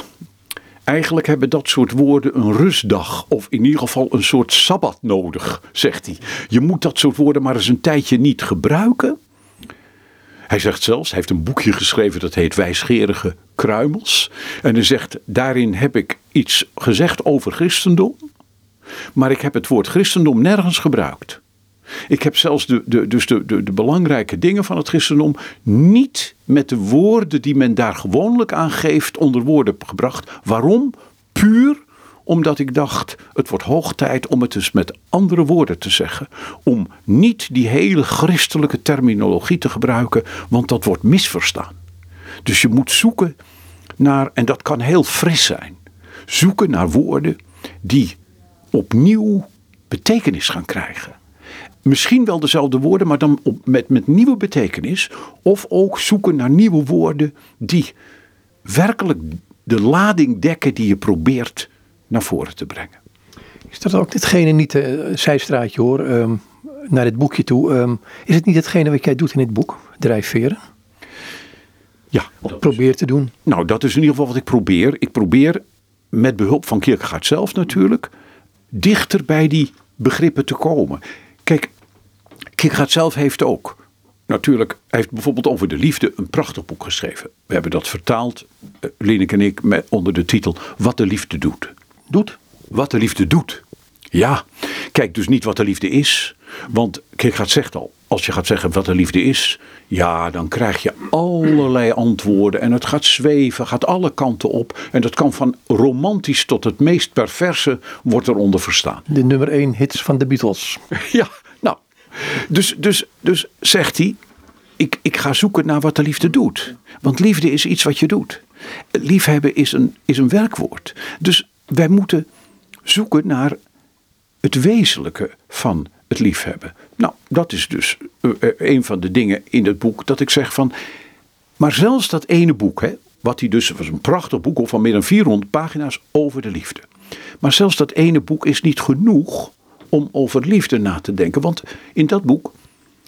eigenlijk hebben dat soort woorden een rustdag, of in ieder geval een soort sabbat nodig, zegt hij. Je moet dat soort woorden maar eens een tijdje niet gebruiken. Hij zegt zelfs, hij heeft een boekje geschreven dat heet Wijsgerige Kruimels. En hij zegt, daarin heb ik iets gezegd over christendom. Maar ik heb het woord christendom nergens gebruikt. Ik heb zelfs de, de, dus de, de, de belangrijke dingen van het christendom niet met de woorden die men daar gewoonlijk aan geeft onder woorden gebracht. Waarom? Puur omdat ik dacht, het wordt hoog tijd om het dus met andere woorden te zeggen. Om niet die hele christelijke terminologie te gebruiken, want dat wordt misverstaan. Dus je moet zoeken naar, en dat kan heel fris zijn, zoeken naar woorden die opnieuw betekenis gaan krijgen. Misschien wel dezelfde woorden, maar dan met, met nieuwe betekenis. Of ook zoeken naar nieuwe woorden die werkelijk de lading dekken die je probeert naar voren te brengen. Is dat ook ditgene niet, uh, zijstraatje hoor, ehm, naar dit boekje toe. Ehm, is het niet hetgene wat jij doet in dit boek, Drijfveren? Ja. Of probeer te doen? Nou, dat is in ieder geval wat ik probeer. Ik probeer met behulp van Kierkegaard zelf natuurlijk dichter bij die begrippen te komen. Kijk, Kierkegaard zelf heeft ook. Natuurlijk, hij heeft bijvoorbeeld over de liefde een prachtig boek geschreven. We hebben dat vertaald, uh, Lineke en ik, met, onder de titel Wat de liefde doet. Doet? Wat de liefde doet. Ja, kijk dus niet wat de liefde is. Want Kierkegaard zegt al, als je gaat zeggen wat de liefde is, ja, dan krijg je allerlei antwoorden en het gaat zweven, gaat alle kanten op. En dat kan van romantisch tot het meest perverse wordt eronder verstaan. De nummer 1 hits van de Beatles. Ja, nou, dus, dus, dus zegt hij, ik, ik ga zoeken naar wat de liefde doet. Want liefde is iets wat je doet. Liefhebben is een, is een werkwoord. Dus wij moeten zoeken naar het wezenlijke van het liefhebben. Nou, dat is dus uh, een van de dingen in het boek dat ik zeg van. Maar zelfs dat ene boek, hè, wat hij dus was een prachtig boek van meer dan 400 pagina's over de liefde. Maar zelfs dat ene boek is niet genoeg om over liefde na te denken. Want in dat boek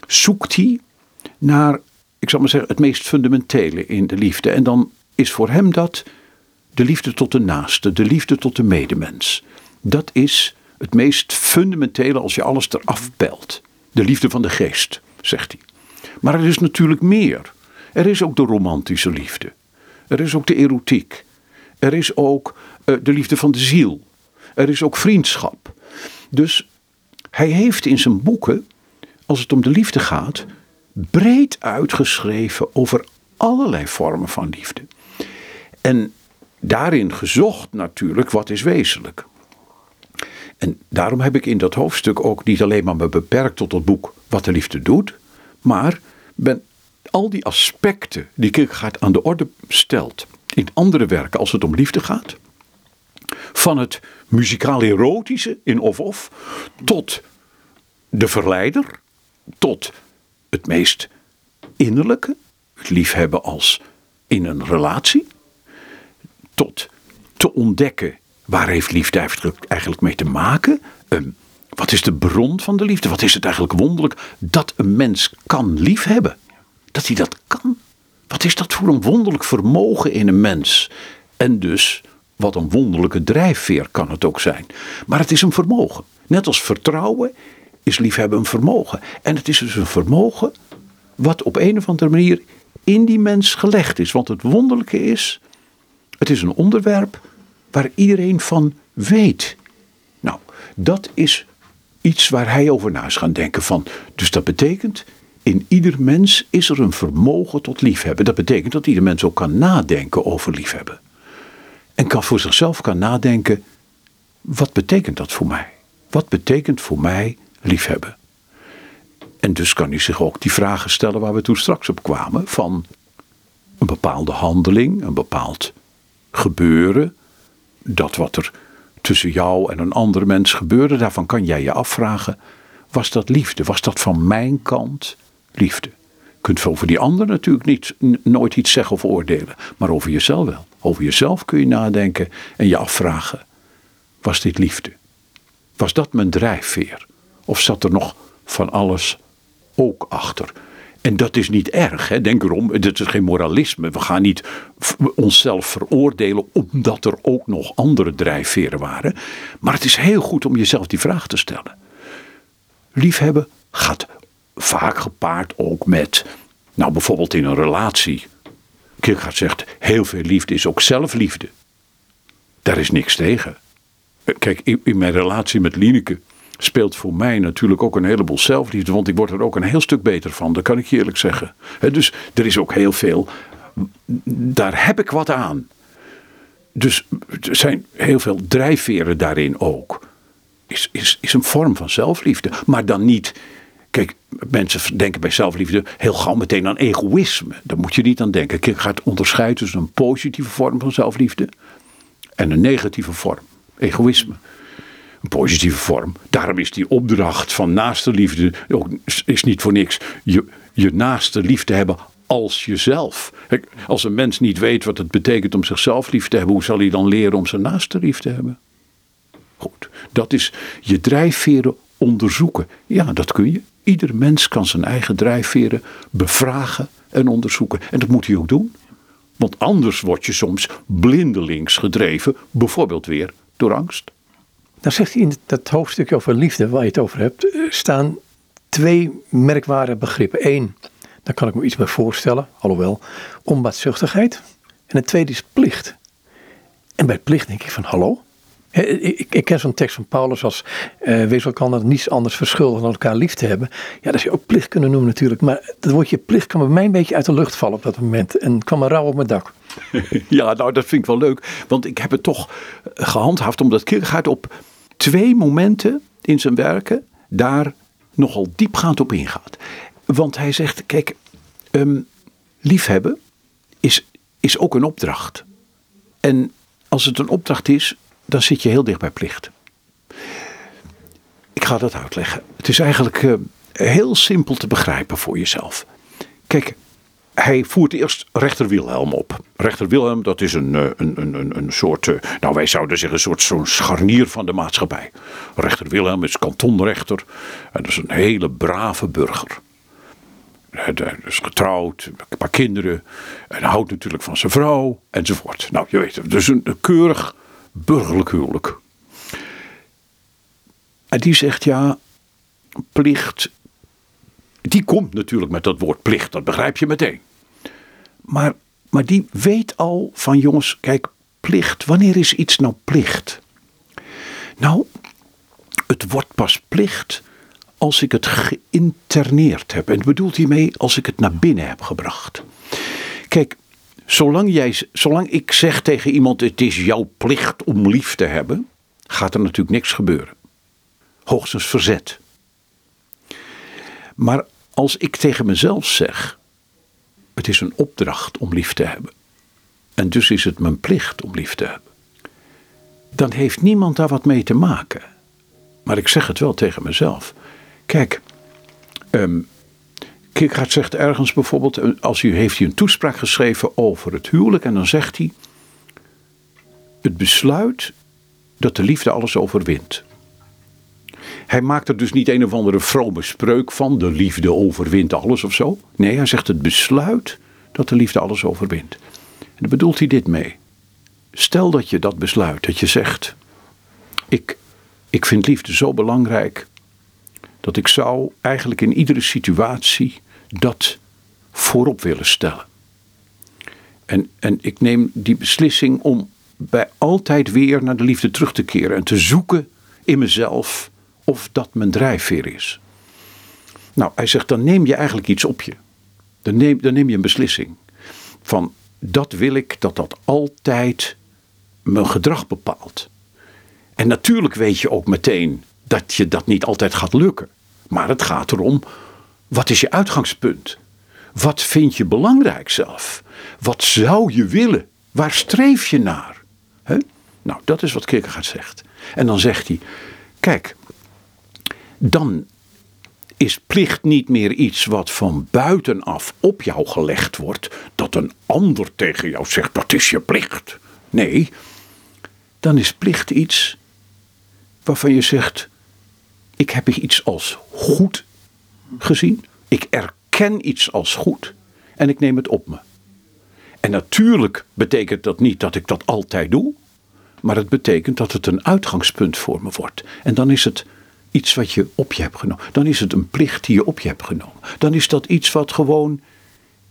zoekt hij naar, ik zal maar zeggen, het meest fundamentele in de liefde. En dan is voor hem dat de liefde tot de naaste, de liefde tot de medemens. Dat is het meest fundamentele als je alles eraf pelt. De liefde van de geest, zegt hij. Maar er is natuurlijk meer. Er is ook de romantische liefde. Er is ook de erotiek. Er is ook uh, de liefde van de ziel. Er is ook vriendschap. Dus hij heeft in zijn boeken, als het om de liefde gaat, breed uitgeschreven over allerlei vormen van liefde. En daarin gezocht natuurlijk wat is wezenlijk. En daarom heb ik in dat hoofdstuk ook niet alleen maar me beperkt tot het boek Wat de liefde doet, maar ben al die aspecten die Kierkegaard aan de orde stelt in andere werken als het om liefde gaat, van het muzikaal-erotische in Of Of tot de verleider, tot het meest innerlijke, het liefhebben als in een relatie, tot te ontdekken Waar heeft liefde eigenlijk mee te maken? Um, wat is de bron van de liefde? Wat is het eigenlijk wonderlijk dat een mens kan liefhebben? Dat hij dat kan. Wat is dat voor een wonderlijk vermogen in een mens? En dus, wat een wonderlijke drijfveer kan het ook zijn. Maar het is een vermogen. Net als vertrouwen is liefhebben een vermogen. En het is dus een vermogen wat op een of andere manier in die mens gelegd is. Want het wonderlijke is, het is een onderwerp waar iedereen van weet. Nou, dat is iets waar hij over na is gaan denken van. Dus dat betekent, in ieder mens is er een vermogen tot liefhebben. Dat betekent dat ieder mens ook kan nadenken over liefhebben. En kan voor zichzelf kan nadenken, wat betekent dat voor mij? Wat betekent voor mij liefhebben? En dus kan hij zich ook die vragen stellen waar we toen straks op kwamen: van een bepaalde handeling, een bepaald gebeuren, dat wat er tussen jou en een andere mens gebeurde, daarvan kan jij je afvragen: was dat liefde? Was dat van mijn kant liefde? Je kunt over die ander natuurlijk niet, nooit iets zeggen of oordelen, maar over jezelf wel. Over jezelf kun je nadenken en je afvragen: was dit liefde? Was dat mijn drijfveer? Of zat er nog van alles ook achter? En dat is niet erg, hè? denk erom, het is geen moralisme. We gaan niet onszelf veroordelen omdat er ook nog andere drijfveren waren. Maar het is heel goed om jezelf die vraag te stellen. Liefhebben gaat vaak gepaard ook met, nou bijvoorbeeld in een relatie. Kierkegaard zegt, heel veel liefde is ook zelfliefde. Daar is niks tegen. Kijk, in mijn relatie met Lineke speelt voor mij natuurlijk ook een heleboel zelfliefde. Want ik word er ook een heel stuk beter van, dat kan ik je eerlijk zeggen. dus er is ook heel veel, daar heb ik wat aan. Dus er zijn heel veel drijfveren daarin ook. Is, is, is een vorm van zelfliefde. Maar dan niet. Kijk, mensen denken bij zelfliefde heel gauw meteen aan egoïsme. Daar moet je niet aan denken. Ik ga het onderscheiden tussen een positieve vorm van zelfliefde en een negatieve vorm, egoïsme een positieve vorm. Daarom is die opdracht van naaste liefde ook is niet voor niks. Je, je naaste liefde hebben als jezelf. Als een mens niet weet wat het betekent om zichzelf lief te hebben, hoe zal hij dan leren om zijn naaste lief te hebben? Goed, dat is je drijfveren onderzoeken. Ja, dat kun je. Ieder mens kan zijn eigen drijfveren bevragen en onderzoeken. En dat moet hij ook doen. Want anders word je soms blindelings gedreven, bijvoorbeeld weer door angst. Dan zegt hij in dat hoofdstukje over liefde, waar je het over hebt, eh, staan twee merkwaardige begrippen. Eén, daar kan ik me iets bij voorstellen, alhoewel, onbaatzuchtigheid. En het tweede is plicht. En bij plicht denk ik van, hallo? Ik, ik ken zo'n tekst van Paulus als uh, wees elkaar niets anders verschuldigd dan elkaar lief te hebben. Ja, dat zou je ook plicht kunnen noemen natuurlijk. Maar dat woordje plicht kan bij mij een beetje uit de lucht vallen op dat moment. En kwam er rauw op mijn dak. Ja, nou dat vind ik wel leuk. Want ik heb het toch gehandhaafd omdat Kierkegaard op twee momenten in zijn werken daar nogal diepgaand op ingaat. Want hij zegt, kijk, um, liefhebben is, is ook een opdracht. En als het een opdracht is, dan zit je heel dicht bij plicht. Ik ga dat uitleggen. Het is eigenlijk uh, heel simpel te begrijpen voor jezelf. Kijk, hij voert eerst rechter Wilhelm op. Rechter Wilhelm, dat is een, een, een, een, soort, nou wij zouden zeggen, een soort zo'n scharnier van de maatschappij. Rechter Wilhelm is kantonrechter en dat is een hele brave burger. Hij is getrouwd, een paar kinderen en houdt natuurlijk van zijn vrouw enzovoort. Nou, je weet het, dus een keurig burgerlijk huwelijk. En die zegt ja, plicht, die komt natuurlijk met dat woord plicht, dat begrijp je meteen. Maar, maar die weet al van jongens, kijk, plicht, wanneer is iets nou plicht? Nou, het wordt pas plicht als ik het geïnterneerd heb. En bedoelt hiermee als ik het naar binnen heb gebracht. Kijk, zolang, jij, zolang ik zeg tegen iemand: het is jouw plicht om lief te hebben, gaat er natuurlijk niks gebeuren. Hoogstens verzet. Maar als ik tegen mezelf zeg: het is een opdracht om lief te hebben. En dus is het mijn plicht om lief te hebben. Dan heeft niemand daar wat mee te maken. Maar ik zeg het wel tegen mezelf. Kijk, um, Kierkegaard zegt ergens bijvoorbeeld, eh, als u heeft hij een toespraak geschreven over het huwelijk en dan zegt hij, het besluit dat de liefde alles overwint. Hij maakt er dus niet een of andere vrome spreuk van, de liefde overwint alles of zo. Nee, hij zegt het besluit dat de liefde alles overwint. En daar bedoelt hij dit mee. Stel dat je dat besluit, dat je zegt, ik, ik vind liefde zo belangrijk dat ik zou eigenlijk in iedere situatie dat voorop willen stellen. En, en ik neem die beslissing om bij altijd weer naar de liefde terug te keren en te zoeken in mezelf of dat mijn drijfveer is. Nou, hij zegt, dan neem je eigenlijk iets op je. Dan neem, dan neem je een beslissing. Van dat wil ik dat dat altijd mijn gedrag bepaalt. En natuurlijk weet je ook meteen dat je dat niet altijd gaat lukken. Maar het gaat erom, wat is je uitgangspunt? Wat vind je belangrijk zelf? Wat zou je willen? Waar streef je naar? Nou, dat is wat Kierkegaard zegt. En dan zegt hij, kijk, dan is plicht niet meer iets wat van buitenaf op jou gelegd wordt, dat een ander tegen jou zegt, dat is je plicht. Nee, dan is plicht iets waarvan je zegt, ik heb iets als goed gezien. Ik erken iets als goed en ik neem het op me. En natuurlijk betekent dat niet dat ik dat altijd doe, maar het betekent dat het een uitgangspunt voor me wordt. En dan is het iets wat je op je hebt genomen. Dan is het een plicht die je op je hebt genomen. Dan is dat iets wat gewoon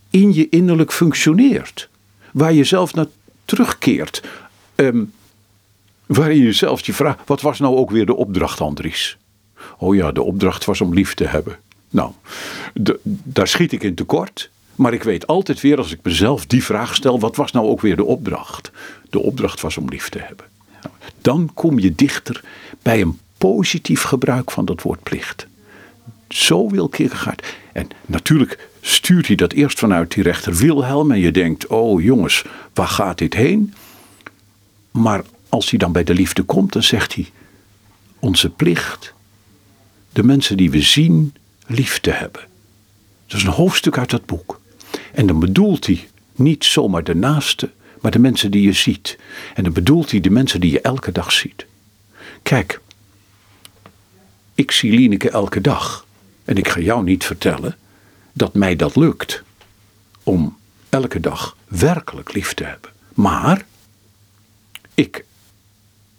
in je innerlijk functioneert. Waar je zelf naar terugkeert. Um, waarin je zelf je vraagt: wat was nou ook weer de opdracht, Andries? Oh ja, de opdracht was om lief te hebben. Nou, daar schiet ik in tekort. Maar ik weet altijd weer als ik mezelf die vraag stel: wat was nou ook weer de opdracht? De opdracht was om lief te hebben. Nou, dan kom je dichter bij een positief gebruik van dat woord plicht. Zo wil Kierkegaard. En natuurlijk stuurt hij dat eerst vanuit die rechter Wilhelm. En je denkt: oh jongens, waar gaat dit heen? Maar als hij dan bij de liefde komt, dan zegt hij: onze plicht de mensen die we zien lief te hebben. Dat is een hoofdstuk uit dat boek. En dan bedoelt hij niet zomaar de naaste, maar de mensen die je ziet. En dan bedoelt hij de mensen die je elke dag ziet. Kijk, ik zie Lieneke elke dag. En ik ga jou niet vertellen dat mij dat lukt. Om elke dag werkelijk lief te hebben. Maar ik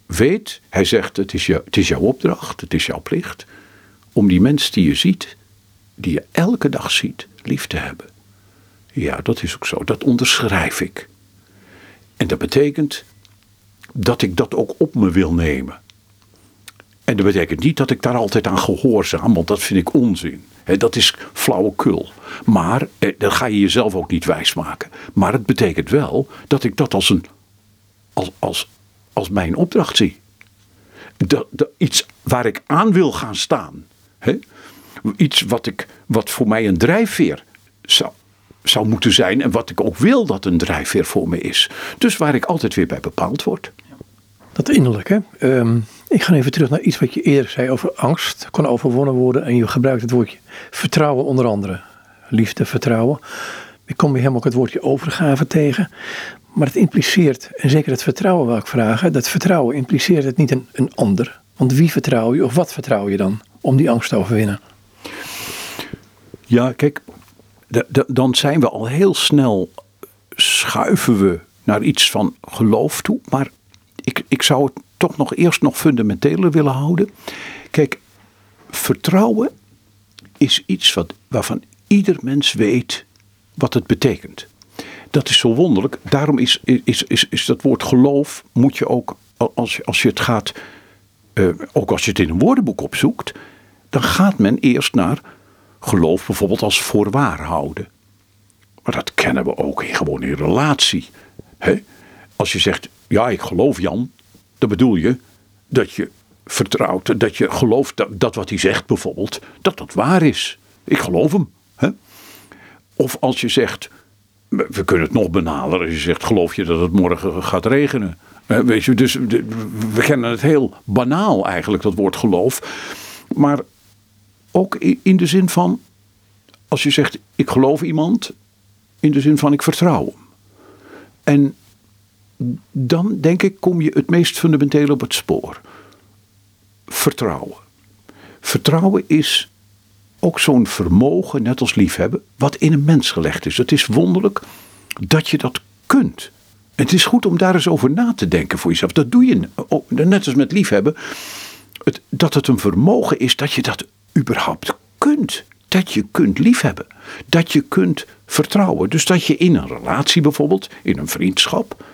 weet, hij zegt: het is, het is jouw opdracht, het is jouw plicht. om die mens die je ziet, die je elke dag ziet, lief te hebben. Ja, dat is ook zo. Dat onderschrijf ik. En dat betekent dat ik dat ook op me wil nemen. En dat betekent niet dat ik daar altijd aan gehoorzaam, want dat vind ik onzin. dat is flauwekul. Maar eh, dat ga je jezelf ook niet wijsmaken. Maar het betekent wel dat ik dat als, een, als, als, als mijn opdracht zie. Dat, dat, iets waar ik aan wil gaan staan. Iets wat, ik, wat voor mij een drijfveer zou, zou moeten zijn. En wat ik ook wil dat een drijfveer voor me is. Dus waar ik altijd weer bij bepaald word. Dat innerlijke. Um, ik ga even terug naar iets wat je eerder zei over angst. Kan overwonnen worden. En je gebruikt het woordje vertrouwen onder andere. Liefde, vertrouwen. Ik kom weer helemaal ook het woordje overgave tegen. Maar het impliceert, en zeker het vertrouwen wil ik vragen. Dat vertrouwen impliceert het niet een, een ander. Want wie vertrouw je of wat vertrouw je dan om die angst te overwinnen? Ja, kijk, dan zijn we al heel snel, schuiven we naar iets van geloof toe. Maar ik, ik zou het toch nog eerst nog fundamenteler willen houden. Kijk, vertrouwen is iets wat, waarvan ieder mens weet wat het betekent. Dat is zo wonderlijk. Daarom is, is, is, is dat woord geloof, moet je ook, als als je het gaat, uh, ook als je het in een woordenboek opzoekt, dan gaat men eerst naar geloof bijvoorbeeld als voorwaar houden. Maar dat kennen we ook gewoon in relatie. Als je zegt, ja, ik geloof Jan, dan bedoel je dat je vertrouwt, dat je gelooft dat, dat wat hij zegt bijvoorbeeld, dat dat waar is. Ik geloof hem. Of als je zegt, we kunnen het nog benaderen, als je zegt, geloof je dat het morgen gaat regenen? Weet je, dus we kennen het heel banaal eigenlijk, dat woord geloof. Maar ook in de zin van, als je zegt ik geloof iemand, in de zin van ik vertrouw hem. En dan denk ik kom je het meest fundamenteel op het spoor. Vertrouwen. Vertrouwen is ook zo'n vermogen, net als liefhebben, wat in een mens gelegd is. Het is wonderlijk dat je dat kunt. Het is goed om daar eens over na te denken voor jezelf. Dat doe je net als met liefhebben. Het, dat het een vermogen is dat je dat überhaupt kunt. Dat je kunt liefhebben. Dat je kunt vertrouwen. Dus dat je in een relatie bijvoorbeeld, in een vriendschap,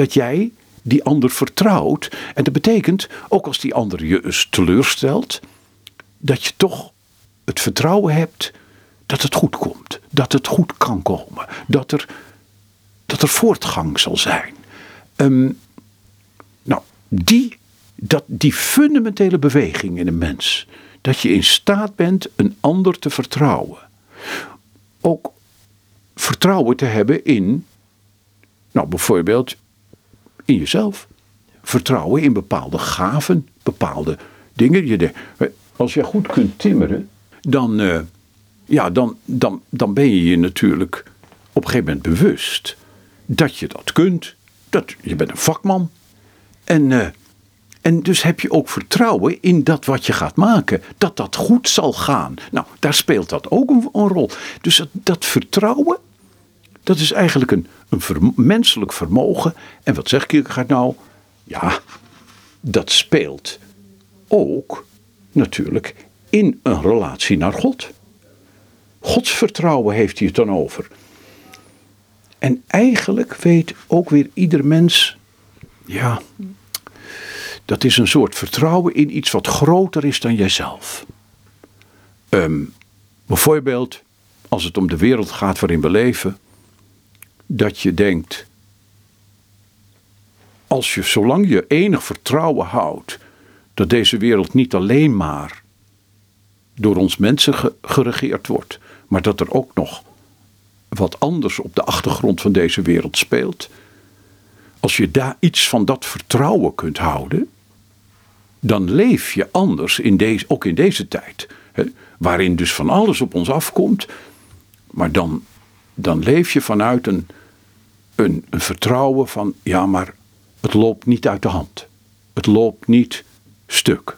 dat jij die ander vertrouwt. En dat betekent, ook als die ander je eens teleurstelt, dat je toch het vertrouwen hebt dat het goed komt. Dat het goed kan komen. Dat er, dat er voortgang zal zijn. Um, nou, die, dat, die fundamentele beweging in een mens, dat je in staat bent een ander te vertrouwen. Ook vertrouwen te hebben in, nou bijvoorbeeld jezelf. Vertrouwen in bepaalde gaven, bepaalde dingen. Als je goed kunt timmeren, dan, uh, ja, dan, dan, dan ben je je natuurlijk op een gegeven moment bewust dat je dat kunt. Dat, je bent een vakman. En uh, en dus heb je ook vertrouwen in dat wat je gaat maken, dat dat goed zal gaan. Nou, daar speelt dat ook een, rol. Dus dat, vertrouwen, dat is eigenlijk een, een menselijk vermogen. En wat zeg Kierkegaard nou? Ja, dat speelt ook natuurlijk in een relatie naar God. Gods vertrouwen heeft hij het dan over. En eigenlijk weet ook weer ieder mens, ja, dat is een soort vertrouwen in iets wat groter is dan jijzelf. Um, bijvoorbeeld als het om de wereld gaat waarin we leven, dat je denkt, als je zolang je enig vertrouwen houdt dat deze wereld niet alleen maar door ons mensen geregeerd wordt, maar dat er ook nog wat anders op de achtergrond van deze wereld speelt. Als je daar iets van dat vertrouwen kunt houden, dan leef je anders, in deze, ook in deze tijd. Hè, waarin dus van alles op ons afkomt. Maar dan, dan leef je vanuit een, een, vertrouwen van, ja, maar het loopt niet uit de hand. Het loopt niet stuk.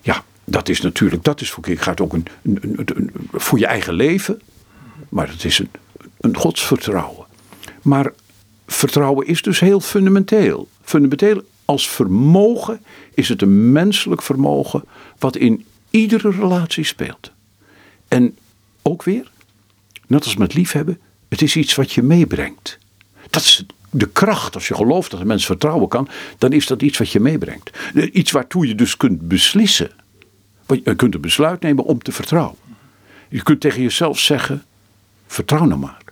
Ja, dat is natuurlijk, dat is voor gaat ook een, een, een, voor je eigen leven. Maar het is een, een godsvertrouwen. Maar vertrouwen is dus heel fundamenteel. Fundamenteel als vermogen is het een menselijk vermogen wat in iedere relatie speelt. En ook weer, net als met liefhebben, het is iets wat je meebrengt. Dat is de kracht, als je gelooft dat een mens vertrouwen kan, dan is dat iets wat je meebrengt. Iets waartoe je dus kunt beslissen. Je kunt een besluit nemen om te vertrouwen. Je kunt tegen jezelf zeggen: vertrouw nou maar.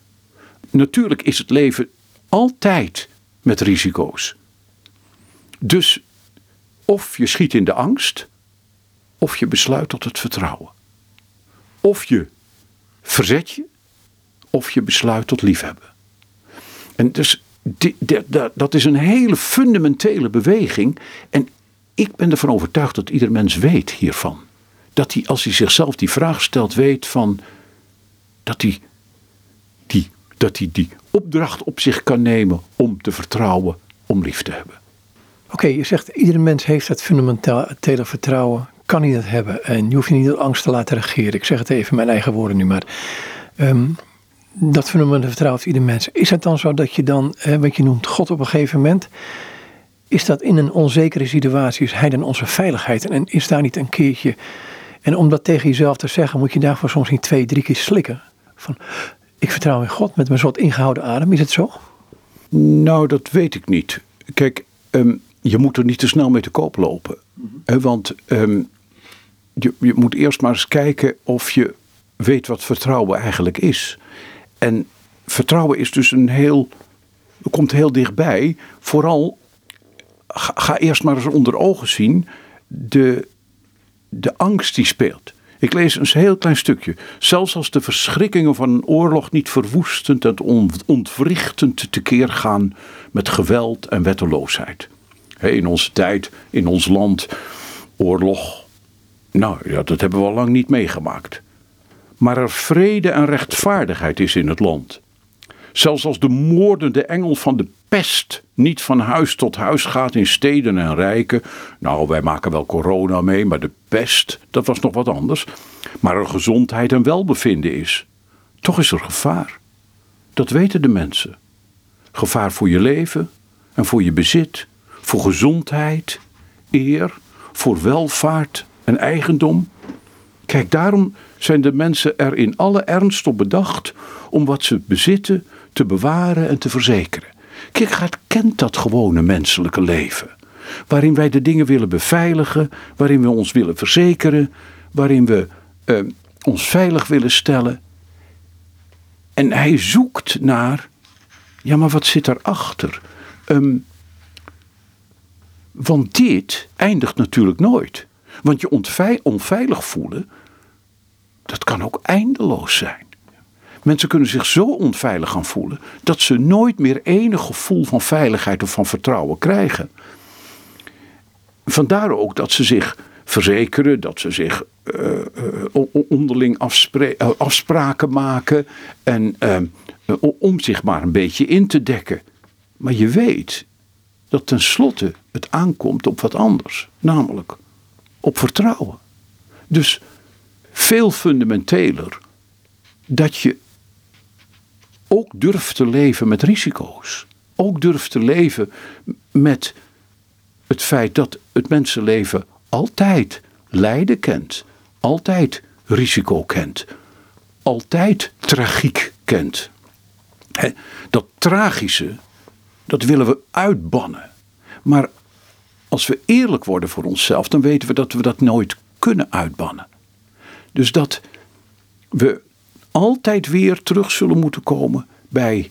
Natuurlijk is het leven altijd met risico's. Dus of je schiet in de angst, of je besluit tot het vertrouwen. Of je verzet je, of je besluit tot liefhebben. En dus dat is een hele fundamentele beweging. En ik ben ervan overtuigd dat ieder mens weet hiervan. Dat hij, als hij zichzelf die vraag stelt, weet van dat hij die, dat hij die opdracht op zich kan nemen om te vertrouwen, om lief te hebben. Oké, je zegt iedere mens heeft dat fundamentele vertrouwen, kan hij dat hebben. En je hoeft je niet door angst te laten regeren. Ik zeg het even in mijn eigen woorden nu maar. Um, dat fundamentele vertrouwen van ieder mens. Is het dan zo dat je dan, wat je noemt God op een gegeven moment, is dat in een onzekere situatie, is hij dan onze veiligheid? En is daar niet een keertje, en om dat tegen jezelf te zeggen, moet je daarvoor soms niet twee, drie keer slikken? Van, ik vertrouw in God met mijn soort ingehouden adem, is het zo? Nou, dat weet ik niet. Kijk, ehm, je moet er niet te snel mee te koop lopen. hè, want um, je, je moet eerst maar eens kijken of je weet wat vertrouwen eigenlijk is. En vertrouwen is dus een heel, komt heel dichtbij. Vooral, ga, eerst maar eens onder ogen zien de, de angst die speelt. Ik lees een heel klein stukje. Zelfs als de verschrikkingen van een oorlog niet verwoestend en ontwrichtend tekeer gaan met geweld en wetteloosheid. In onze tijd, in ons land, oorlog. Nou ja, dat hebben we al lang niet meegemaakt maar er vrede en rechtvaardigheid is in het land. Zelfs als de moordende engel van de pest niet van huis tot huis gaat in steden en rijken. Nou, wij maken wel corona mee, maar de pest, dat was nog wat anders. Maar er gezondheid en welbevinden is. Toch is er gevaar. Dat weten de mensen. Gevaar voor je leven en voor je bezit, voor gezondheid, eer, voor welvaart en eigendom. Kijk, daarom zijn de mensen er in alle ernst op bedacht om wat ze bezitten te bewaren en te verzekeren. Kierkegaard kent dat gewone menselijke leven. Waarin wij de dingen willen beveiligen, waarin we ons willen verzekeren, waarin we eh, ons veilig willen stellen. En hij zoekt naar, ja maar wat zit daarachter? Um, want dit eindigt natuurlijk nooit. Want je onveilig voelen, dat kan ook eindeloos zijn. Mensen kunnen zich zo onveilig gaan voelen dat ze nooit meer enig gevoel van veiligheid of van vertrouwen krijgen. Vandaar ook dat ze zich verzekeren, dat ze zich uh, onderling uh, afspraken maken en om zich maar een beetje in te dekken. Maar je weet dat tenslotte het aankomt op wat anders, namelijk op vertrouwen. Dus veel fundamenteler dat je ook durft te leven met risico's. Ook durft te leven met het feit dat het mensenleven altijd lijden kent, altijd risico kent, altijd tragiek kent. dat tragische, dat willen we uitbannen. Maar als we eerlijk worden voor onszelf, dan weten we dat we dat nooit kunnen uitbannen. Dus dat we altijd weer terug zullen moeten komen bij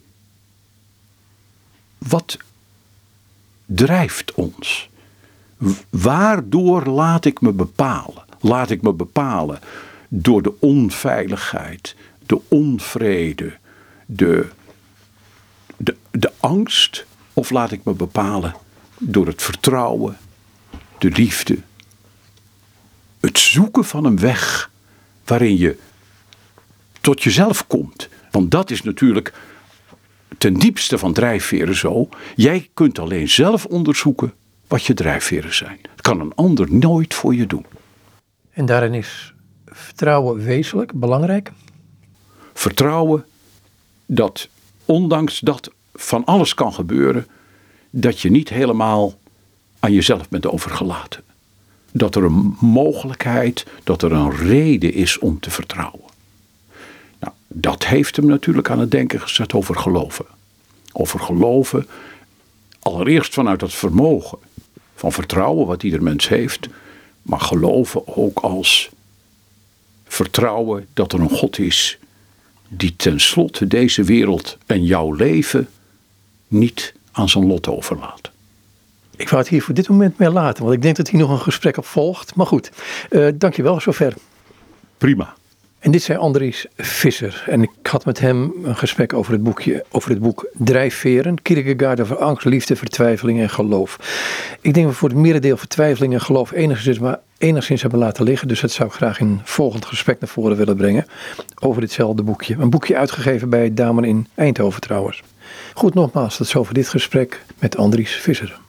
wat drijft ons? Waardoor laat ik me bepalen? Laat ik me bepalen door de onveiligheid, de onvrede, de, de, de angst? Of laat ik me bepalen door het vertrouwen, de liefde, het zoeken van een weg waarin je tot jezelf komt. Want dat is natuurlijk ten diepste van drijfveren zo. Jij kunt alleen zelf onderzoeken wat je drijfveren zijn. Dat kan een ander nooit voor je doen. En daarin is vertrouwen wezenlijk belangrijk? Vertrouwen dat ondanks dat van alles kan gebeuren, dat je niet helemaal aan jezelf bent overgelaten. Dat er een mogelijkheid, dat er een reden is om te vertrouwen. Nou, dat heeft hem natuurlijk aan het denken gezet over geloven. Over geloven, allereerst vanuit het vermogen van vertrouwen wat ieder mens heeft, maar geloven ook als vertrouwen dat er een God is die tenslotte deze wereld en jouw leven niet aan zijn lot overlaat. Ik wou het hier voor dit moment mee laten, want ik denk dat hier nog een gesprek op volgt. Maar goed, uh, dankjewel zover. Prima. En dit zei Andries Visser. En ik had met hem een gesprek over het, boekje, over het boek Drijfveren. Kierkegaard over angst, liefde, vertwijfeling en geloof. Ik denk dat we voor het merendeel vertwijfeling en geloof enigszins, maar enigszins hebben laten liggen. Dus dat zou ik graag in een volgend gesprek naar voren willen brengen. Over ditzelfde boekje. Een boekje uitgegeven bij Damen in Eindhoven trouwens. Goed, nogmaals, dat is over dit gesprek met Andries Visser.